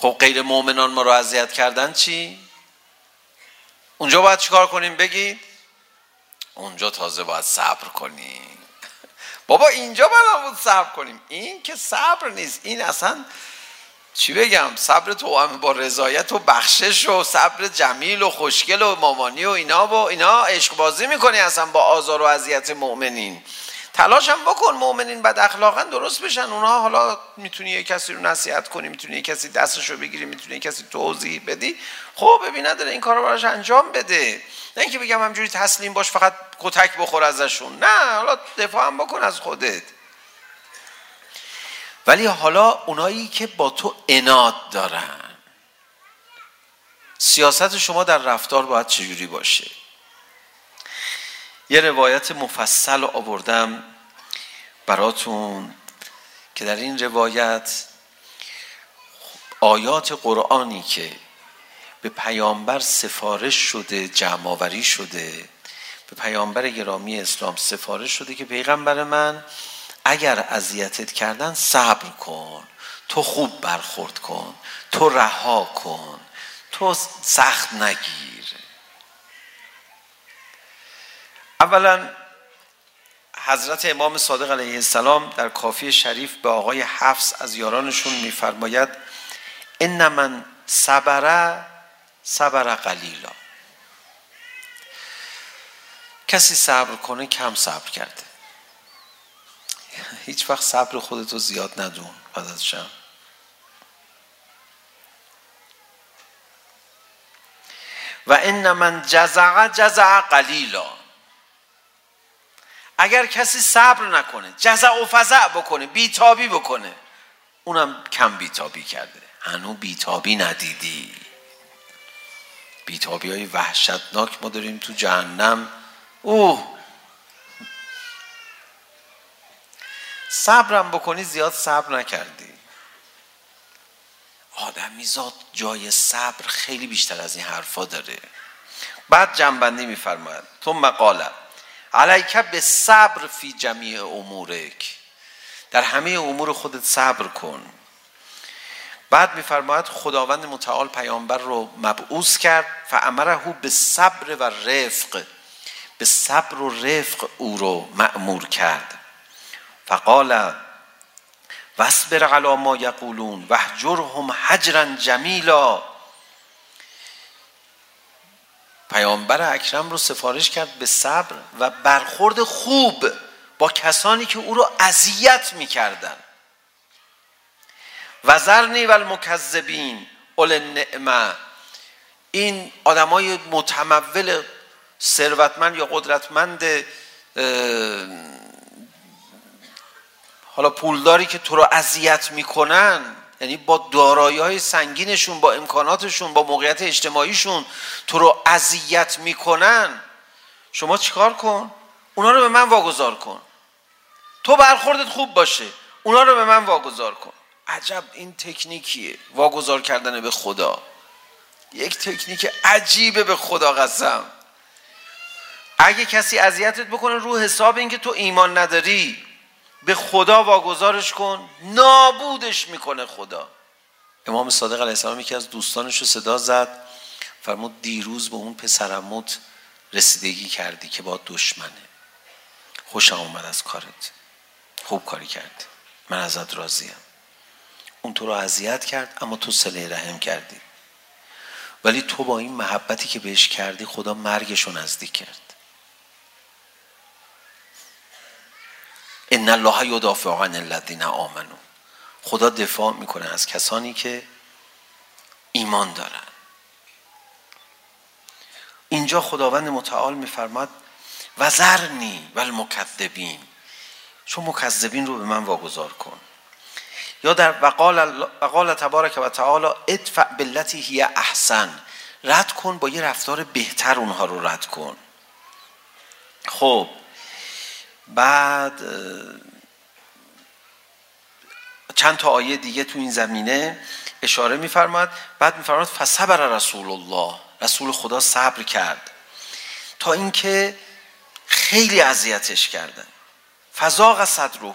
خب غیر مؤمنان ما رو اذیت کردن چی اونجا باید چیکار کنیم بگید اونجا تازه باید صبر کنیم بابا اینجا باید بود صبر کنیم این که صبر نیست این اصلا چی بگم صبر تو هم با رضایت و بخشش و صبر جمیل و خوشگل و مامانی و اینا و اینا عشق بازی میکنی اصلا با آزار و اذیت مؤمنین تلاش هم بکن مؤمنین بد اخلاقا درست بشن. اونها حالا میتونی یه کسی رو نصیحت کنی میتونی یه کسی دستش رو بگیری میتونی یه کسی توضیح بدی. خب ببین نداره این کارو براش انجام بده. نه اینکه بگم همجوری تسلیم باش فقط کتک بخور ازشون. نه حالا دفاع هم بکن از خودت. ولی حالا اونایی که با تو اناد دارن سیاست شما در رفتار باید چجوری باشه؟ یه روایت مفصل رو آوردم براتون که در این روایت آیات قرآنی که به پیامبر سفارش شده جمعآوری شده به پیامبر گرامی اسلام سفارش شده که پیغمبر من اگر اذیتت کردن صبر کن تو خوب برخورد کن تو رها کن تو سخت نگیر اولا حضرت امام صادق علیه السلام در کافی شریف به آقای حفظ از یارانشون میفرماید ان من صبر صبر قلیلا. کسی صبر کنه کم صبر کرده. هیچ وقت صبر خودتو زیاد ندون بعد از شم و ان من جزع جزع قلیلا. اگر کسی صبر نکنه جزع و فزع بکنه بیتابی بکنه اونم کم بیتابی کرده. هنو بیتابی ندیدی. بیتابی های وحشتناک ما داریم تو جهنم. اوه! صبرم بکنی زیاد صبر نکردی. آدمی آدمیزاد جای صبر خیلی بیشتر از این حرفا داره. بعد جنبندی میفرماید. تو قالت علیک به صبر فی جمیع امورک در همه امور خودت صبر کن. بعد میفرماید خداوند متعال پیامبر رو مبعوث کرد فامره به صبر و رفق به صبر و رفق او رو مأمور کرد. فقال واصبر علی ما یقولون وهجرهم حجرا جمیلا. پیامبر اکرم رو سفارش کرد به صبر و برخورد خوب با کسانی که او رو اذیت می‌کردند وزرنی و المکذبین اول نعمه. این آدمای متمول ثروتمند یا قدرتمند حالا پولداری که تو رو اذیت میکنن یعنی با دارایی های سنگینشون با امکاناتشون با موقعیت اجتماعیشون تو رو اذیت میکنن. شما چیکار کن؟ اونا رو به من واگذار کن. تو برخوردت خوب باشه. اونا رو به من واگذار کن. عجب این تکنیکیه. واگذار کردن به خدا. یک تکنیک عجیبه به خدا قسم. اگه کسی اذیتت بکنه رو حساب اینکه تو ایمان نداری. به خدا واگذارش کن. نابودش میکنه خدا. امام صادق علیه السلام یکی از دوستانش رو صدا زد. فرمود دیروز به اون پسرموت رسیدگی کردی که با دشمنه. خوشم اومد از کارت. خوب کاری کردی من ازت راضیم. اون تو رو اذیت کرد اما تو صله رحم کردی. ولی تو با این محبتی که بهش کردی خدا مرگش رو نزدیک کرد. ان الله یدافع عن الذين آمنوا. خدا دفاع میکنه از کسانی که ایمان دارن. اینجا خداوند متعال میفرماد و ذرنی و المکذبین چون مکذبین رو به من واگذار کن. یا در وقال وقال تبارک و تعالی ادفع بالتی هی احسن. رد کن با یه رفتار بهتر اونها رو رد کن. خب بعد چند تا آیه دیگه تو این زمینه اشاره می‌فرماد. بعد می‌فرماد فصبر رسول الله. رسول خدا صبر کرد. تا اینکه خیلی اذیتش کردن. فزاق صدره.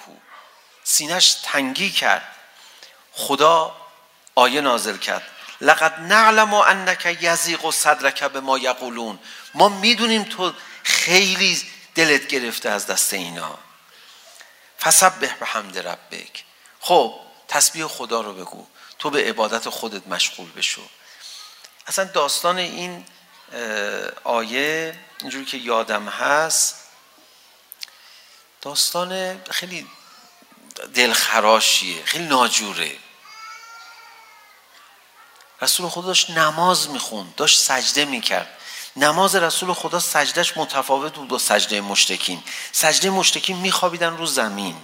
سینش تنگی کرد. خدا آیه نازل کرد. لقد نعلم انك يزيغ صدرك بما يقولون ما میدونیم تو خیلی دلت گرفته از دست اینا فسبح به حمد ربک خب تسبیح خدا رو بگو تو به عبادت خودت مشغول بشو اصلا داستان این آیه اینجوری که یادم هست داستان خیلی دلخراشیه خیلی ناجوره رسول خدا داشت نماز میخوند داشت سجده میکرد نماز رسول خدا سجدش متفاوت بود با سجده مشتکین سجده مشتکین میخوابیدن رو زمین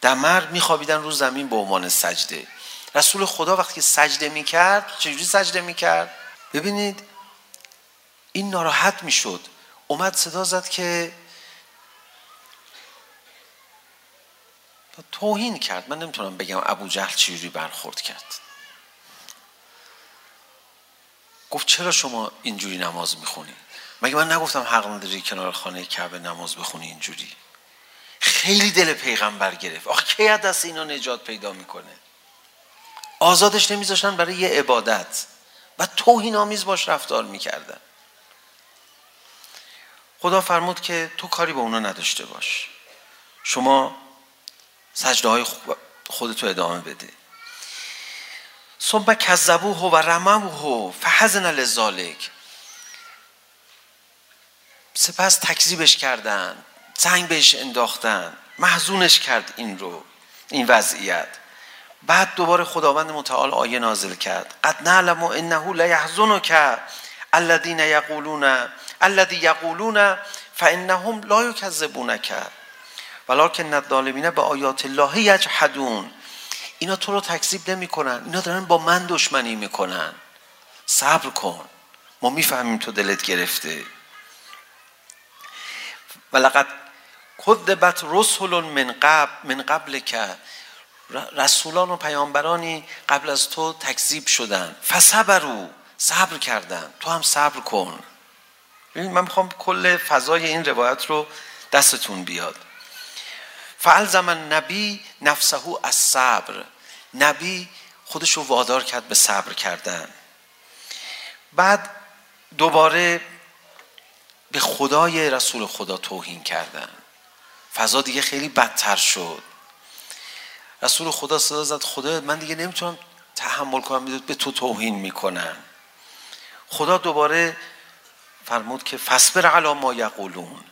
در مرد میخوابیدن رو زمین به عنوان سجده رسول خدا وقتی سجده میکرد چجوری سجده میکرد ببینید این ناراحت میشد اومد صدا زد که توهین کرد من نمیتونم بگم ابو جهل چجوری برخورد کرد گفت چرا شما اینجوری نماز میخونی؟ مگه من نگفتم حق نداری کنار خانه کعبه نماز بخونی اینجوری؟ خیلی دل پیغمبر گرفت. آخه کی از دست اینا نجات پیدا میکنه؟ آزادش نمیذاشتن برای یه عبادت. و توهین آمیز باش رفتار میکردن. خدا فرمود که تو کاری به اونا نداشته باش. شما سجده های خودتو ادامه بده. ثم كذبوه ورموه فحزن لذلك سپس تکذیبش کردن زنگ بهش انداختن محزونش کرد این رو این وضعیت. بعد دوباره خداوند متعال آیه نازل کرد. قد نعلم انه لا يحزنك الذين يقولون الذي يقولون فانهم لا يكذبونك ولكن الظالمين به آیات الله یجحدون. اینا تو رو تکذیب نمی کنن اینا دارن با من دشمنی میکنن. صبر کن. ما میفهمیم تو دلت گرفته. ولقد کذبت رسل من قبل من قبل که رسولان و پیامبرانی قبل از تو تکذیب شدن. فصبروا. صبر کردن. تو هم صبر کن. ببین من میخوام کل فضای این روایت رو دستتون بیاد. فالزم النبی نفسه از صبر نبی خودش رو وادار کرد به صبر کردن. بعد دوباره به خدای رسول خدا توهین کردن. فضا دیگه خیلی بدتر شد. رسول خدا صدا زد خدا من دیگه نمیتونم تحمل کنم میدود به تو توهین میکنم. خدا دوباره فرمود که فصبر علی ما یقولون.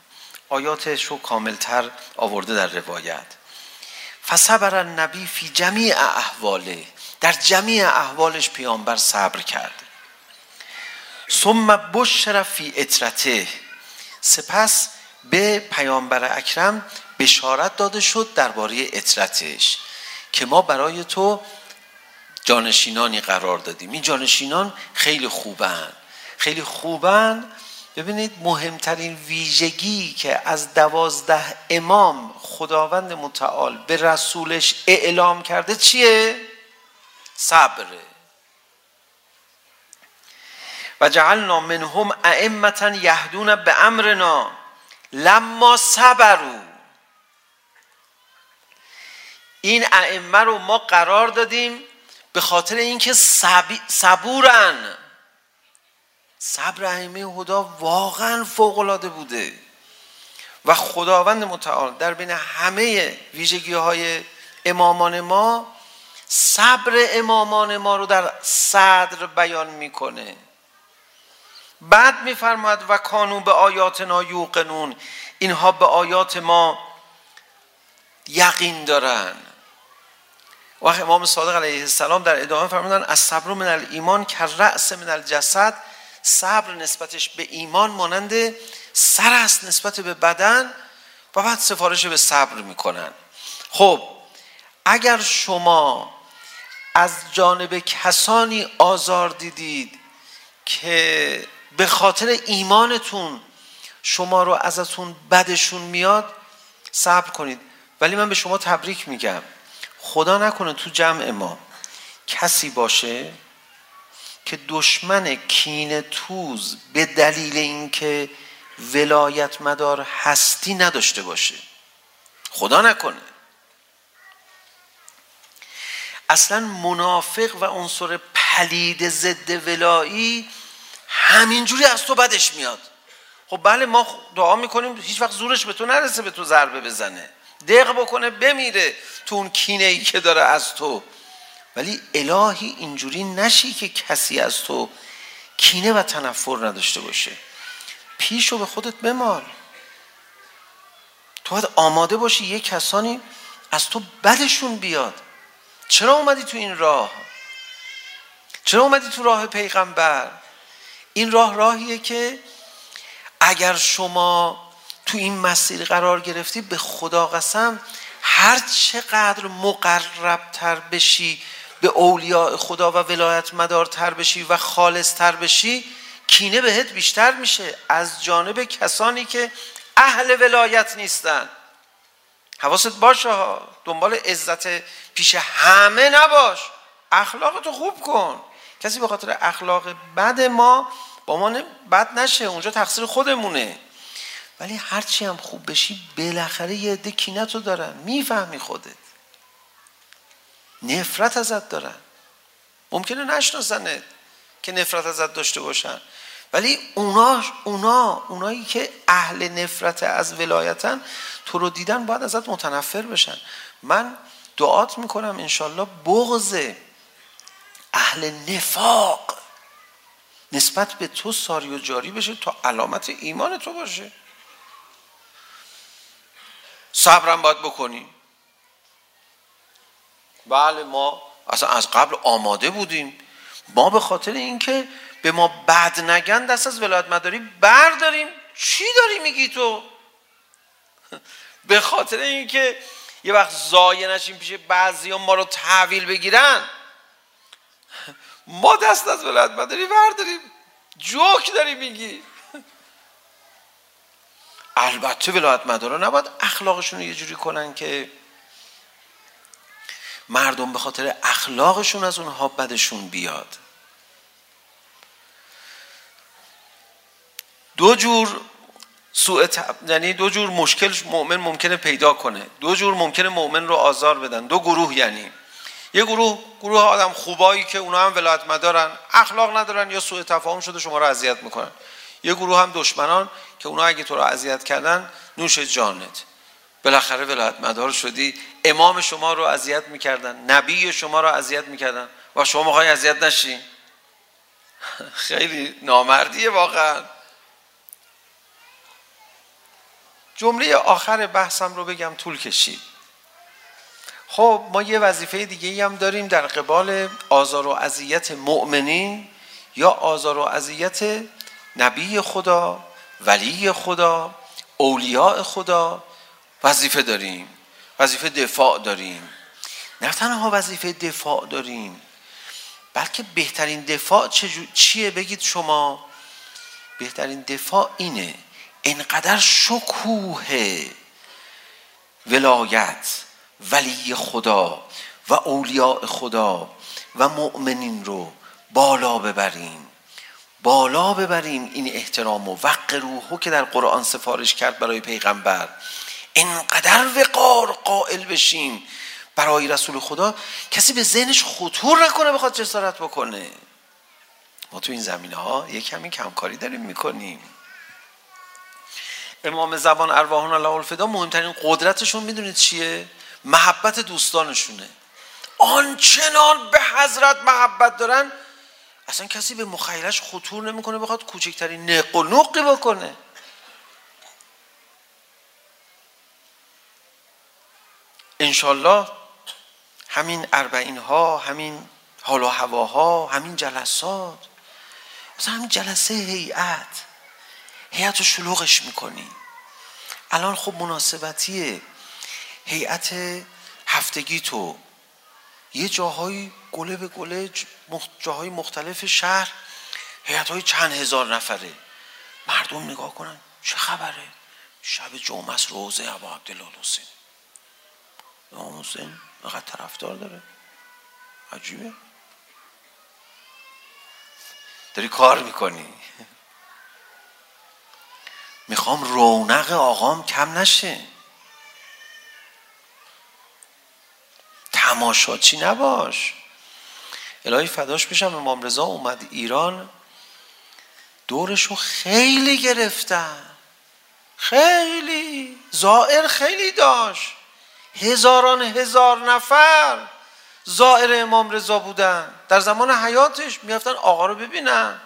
آیاتش رو کاملتر آورده در روایت؟ فصبر النبی فی جمیع احواله. در جمیع احوالش پیامبر صبر کرد. ثم بشر فی اطرته. سپس به پیامبر اکرم بشارت داده شد درباره اطرتش که ما برای تو جانشینانی قرار دادیم. این جانشینان خیلی خوبن. خیلی خوبن ببینید مهمترین ویژگی که از دوازده امام خداوند متعال به رسولش اعلام کرده چیه؟ صبره و جعلنا منهم ائمه یهدون به امرنا لما صبروا. این ائمه رو ما قرار دادیم به خاطر اینکه صبورن. صبر ائمه خدا واقعا فوق العاده بوده. و خداوند متعال در بین همه ویژگی های امامان ما صبر امامان ما رو در صدر بیان میکنه. بعد میفرماد و کانو به آیاتنا یوقنون اینها به آیات ما یقین دارن. و امام صادق علیه السلام در ادامه فرمودن از صبر من الایمان که رأس من الجسد صبر نسبتش به ایمان مانند سر است نسبت به بدن و بعد سفارش به صبر میکنن خب اگر شما از جانب کسانی آزار دیدید که به خاطر ایمانتون شما رو ازتون بدشون میاد صبر کنید ولی من به شما تبریک میگم خدا نکنه تو جمع ما کسی باشه که دشمن کین توز به دلیل اینکه ولایت مدار هستی نداشته باشه. خدا نکنه. اصلا منافق و عنصر پلید ضد ولایی همینجوری از تو بدش میاد. خب بله ما دعا میکنیم هیچ وقت زورش به تو نرسه به تو ضربه بزنه. دق بکنه بمیره تو اون کینه ای که داره از تو. ولی الهی اینجوری نشی که کسی از تو کینه و تنفر نداشته باشه. پیشو به خودت بمال. تو باید آماده باشی یه کسانی از تو بدشون بیاد. چرا اومدی تو این راه؟ چرا اومدی تو راه پیغمبر؟ این راه راهیه که اگر شما تو این مسیر قرار گرفتی به خدا قسم هر چقدر مقربتر بشی به اولیاء خدا و ولایت مدار تر بشی و خالص تر بشی کینه بهت بیشتر میشه از جانب کسانی که اهل ولایت نیستن. حواست باشه ها دنبال عزت پیش همه نباش. اخلاق تو خوب کن. کسی به خاطر اخلاق بد ما با ما بد نشه اونجا تقصیر خودمونه. ولی هرچی هم خوب بشی بالاخره یه عده کینه تو دارن. میفهمی خودت. نفرت ازت دارن ممکنه نشناسنت که نفرت ازت داشته باشن ولی اونا اونا اونایی که اهل نفرت از ولایتن تو رو دیدن باید ازت متنفر بشن من دعات میکنم انشالله بغض اهل نفاق نسبت به تو ساری و جاری بشه تا علامت ایمان تو باشه صبرم باید بکنی بله ما اصلا از قبل آماده بودیم. ما به خاطر اینکه به ما بد نگن دست از ولایت مداری برداریم. چی داری میگی تو؟ (laughs) به خاطر اینکه یه وقت زایه نشیم پیش بعضی ما رو تحویل بگیرن. (laughs) ما دست از ولایت مداری برداریم. جوک داری میگی. (laughs) البته ولایت مدارا نباید اخلاقشون رو یه جوری کنن که مردم به خاطر اخلاقشون از اونها بدشون بیاد. دو جور سوء یعنی دو جور مشکل مؤمن ممکنه پیدا کنه. دو جور ممکنه مؤمن رو آزار بدن. دو گروه یعنی. یه گروه گروه آدم خوبایی که اونا هم ولایت مدارن اخلاق ندارن یا سوء تفاهم شده شما رو اذیت میکنن. یه گروه هم دشمنان که اونا اگه تو رو اذیت کردن نوش جانت. بالاخره ولایت مدار شدی. امام شما رو اذیت میکردن. نبی شما رو اذیت میکردن. و شما میخوای اذیت نشی؟ (laughs) خیلی نامردیه واقعا. جمله آخر بحثم رو بگم طول کشید. خب ما یه وظیفه دیگه هم داریم در قبال آزار و اذیت مؤمنین یا آزار و اذیت نبی خدا ولی خدا اولیاء خدا. وظیفه داریم وظیفه دفاع داریم نه تنها وظیفه دفاع داریم بلکه بهترین دفاع چیه بگید شما بهترین دفاع اینه انقدر شکوه ولایت ولی خدا و اولیاء خدا و مؤمنین رو بالا ببریم بالا ببریم این احترام و وقت روحو که در قرآن سفارش کرد برای پیغمبر اینقدر وقار قائل بشیم برای رسول خدا کسی به ذهنش خطور نکنه بخواد جسارت بکنه. ما تو این زمینه ها یک کمی کمکاری داریم میکنیم. امام زبان ارواحان الله الفدا مهمترین قدرتشون میدونید چیه؟ محبت دوستانشونه. آنچنان به حضرت محبت دارن اصلا کسی به مخیلش خطور نمیکنه بخواد کوچکترین نقل نقی بکنه. انشالله همین اربعین ها همین حال و هواها همین جلسات مثلا همین جلسه هیئت هیئت رو شلوغش میکنی الان خب مناسبتیه هیئت هفتگی تو یه جاهای گله به گله جاهای مختلف شهر هیئت های چند هزار نفره مردم نگاه کنن چه خبره شب جمعه است روزه ابا عبدالله حسین امام حسین اینقدر طرفدار داره عجیبه داری کار میکنی میخوام رونق آقام کم نشه تماشاچی نباش الهی فداش بشم امام رضا اومد ایران دورشو خیلی گرفتن خیلی زائر خیلی داشت هزاران هزار نفر زائر امام رضا بودن در زمان حیاتش میافتن آقا رو ببینن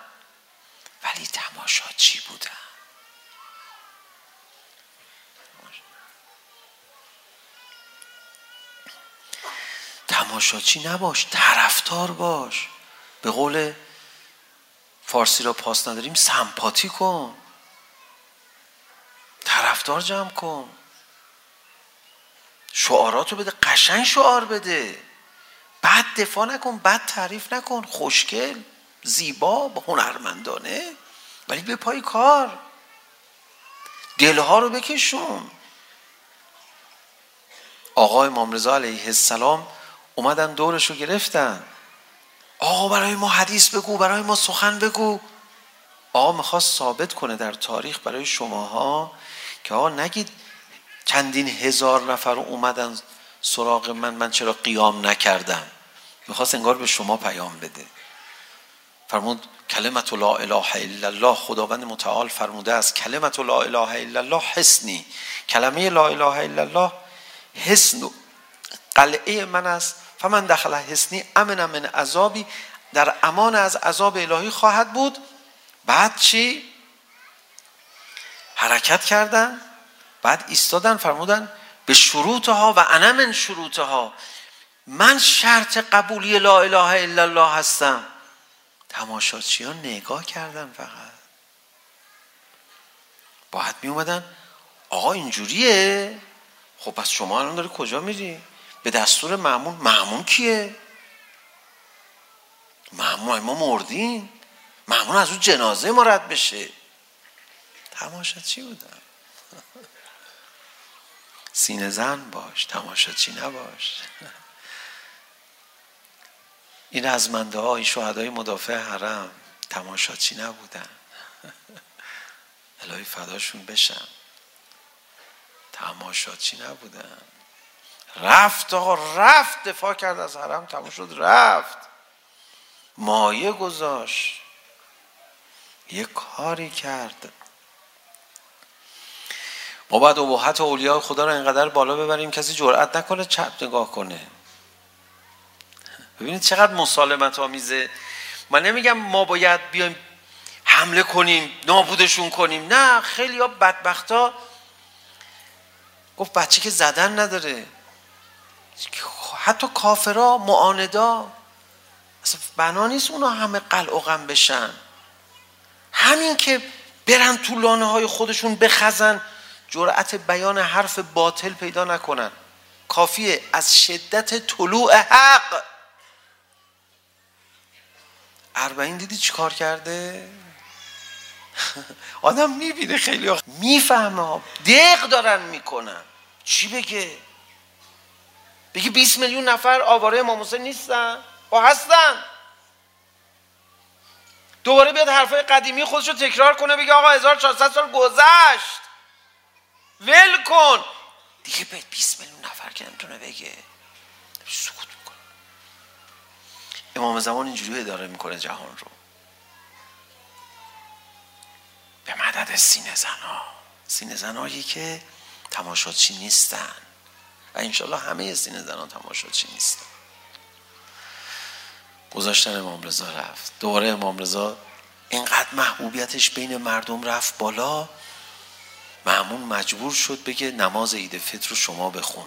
ولی تماشا چی بودن تماشاچی نباش طرفدار باش به قول فارسی را پاس نداریم سمپاتی کن طرفدار جمع کن شعاراتو بده قشنگ شعار بده. بعد دفاع نکن بعد تعریف نکن. خوشگل زیبا هنرمندانه. ولی به پای کار. دلها رو بکشون. آقا امام رضا علیه السلام اومدن دورش رو گرفتن. آقا برای ما حدیث بگو برای ما سخن بگو. آقا میخواست ثابت کنه در تاریخ برای شماها که آقا نگید چندین هزار نفر اومدن سراغ من من چرا قیام نکردم؟ میخواست انگار به شما پیام بده. فرمود کلمت لا اله الا الله. خداوند متعال فرموده است کلمت لا اله الا الله حسنی. کلمه لا اله الا الله حسن قلعه من است. فمن دخل حسنی امن من عذابی. در امان از عذاب الهی خواهد بود. بعد چی؟ حرکت کردن. بعد ایستادن فرمودن به شروطها و انا من شروطها من شرط قبولی لا اله الا الله هستم تماشاچیان نگاه کردن فقط باید می اومدن آقا اینجوریه خب پس شما الان داری کجا میری به دستور معمون معمون کیه معمون ما مردیم معمون از اون جنازه ما رد بشه تماشاچی بودن سینه زن باش تماشا چی نباش. این از منده ها این شهدای مدافع حرم تماشا چی نبودن. الهی فداشون بشم تماشا چی نبودن. رفت آقا رفت دفاع کرد از حرم تمام شد رفت. مایه گذاشت. یه کاری کرد. ما باید ابهت اولیاء خدا رو اینقدر بالا ببریم کسی جرأت نکنه چپ نگاه کنه ببینید چقدر مسالمت آمیزه من نمیگم ما باید بیایم حمله کنیم نابودشون کنیم نه خیلی ها بدبخت ها گفت بچه که زدن نداره حتی کافرا معاندا اصلا بنا نیست اونا همه قلع و غم بشن همین که برن تو لانه های خودشون بخزن جرأت بیان حرف باطل پیدا نکنن کافیه از شدت طلوع حق اربعین دیدی چی کار کرده؟ (laughs) آدم میبینه خیلی ها میفهمه دق دارن میکنن چی بگه؟ بگه 20 میلیون نفر آواره امام حسین نیستن؟ با هستن دوباره بیاد حرفای قدیمی خودش رو تکرار کنه بگه آقا 1400 سال گذشت ول کن دیگه به 20 میلیون نفر که نمیتونه بگه سکوت میکنه امام زمان اینجوری اداره میکنه جهان رو به مدد سینه زنها سینه زنهایی که تماشاچی نیستن و انشالله همه سینه زنها تماشاچی نیستن گذاشتن امام رضا رفت دوباره امام رضا اینقدر محبوبیتش بین مردم رفت بالا معمون مجبور شد بگه نماز عید فطر رو شما بخون.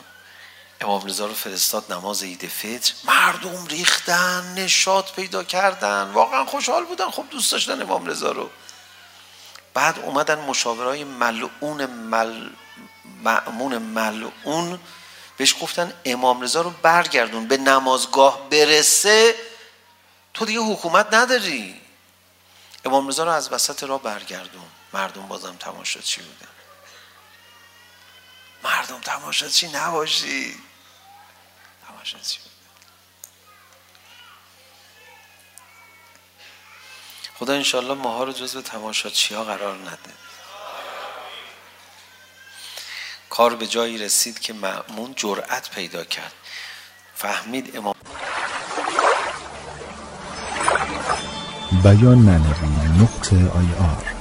امام رضا رو فرستاد نماز عید فطر. مردم ریختن نشاط پیدا کردن. واقعا خوشحال بودن خب دوست داشتن امام رضا رو. بعد اومدن مشاورای ملعون مل... معمون ملعون بهش گفتن امام رضا رو برگردون به نمازگاه برسه. تو دیگه حکومت نداری. امام رضا رو از وسط راه برگردون. مردم بازم تماشا چی بودن. مردم تماشاچی نباشید تماشاچی خدا انشالله ماها رو جز به تماشاچی ها قرار نده. کار به جایی رسید که مأمون جرأت پیدا کرد. فهمید امام بیان معنوی نقطه آی آر.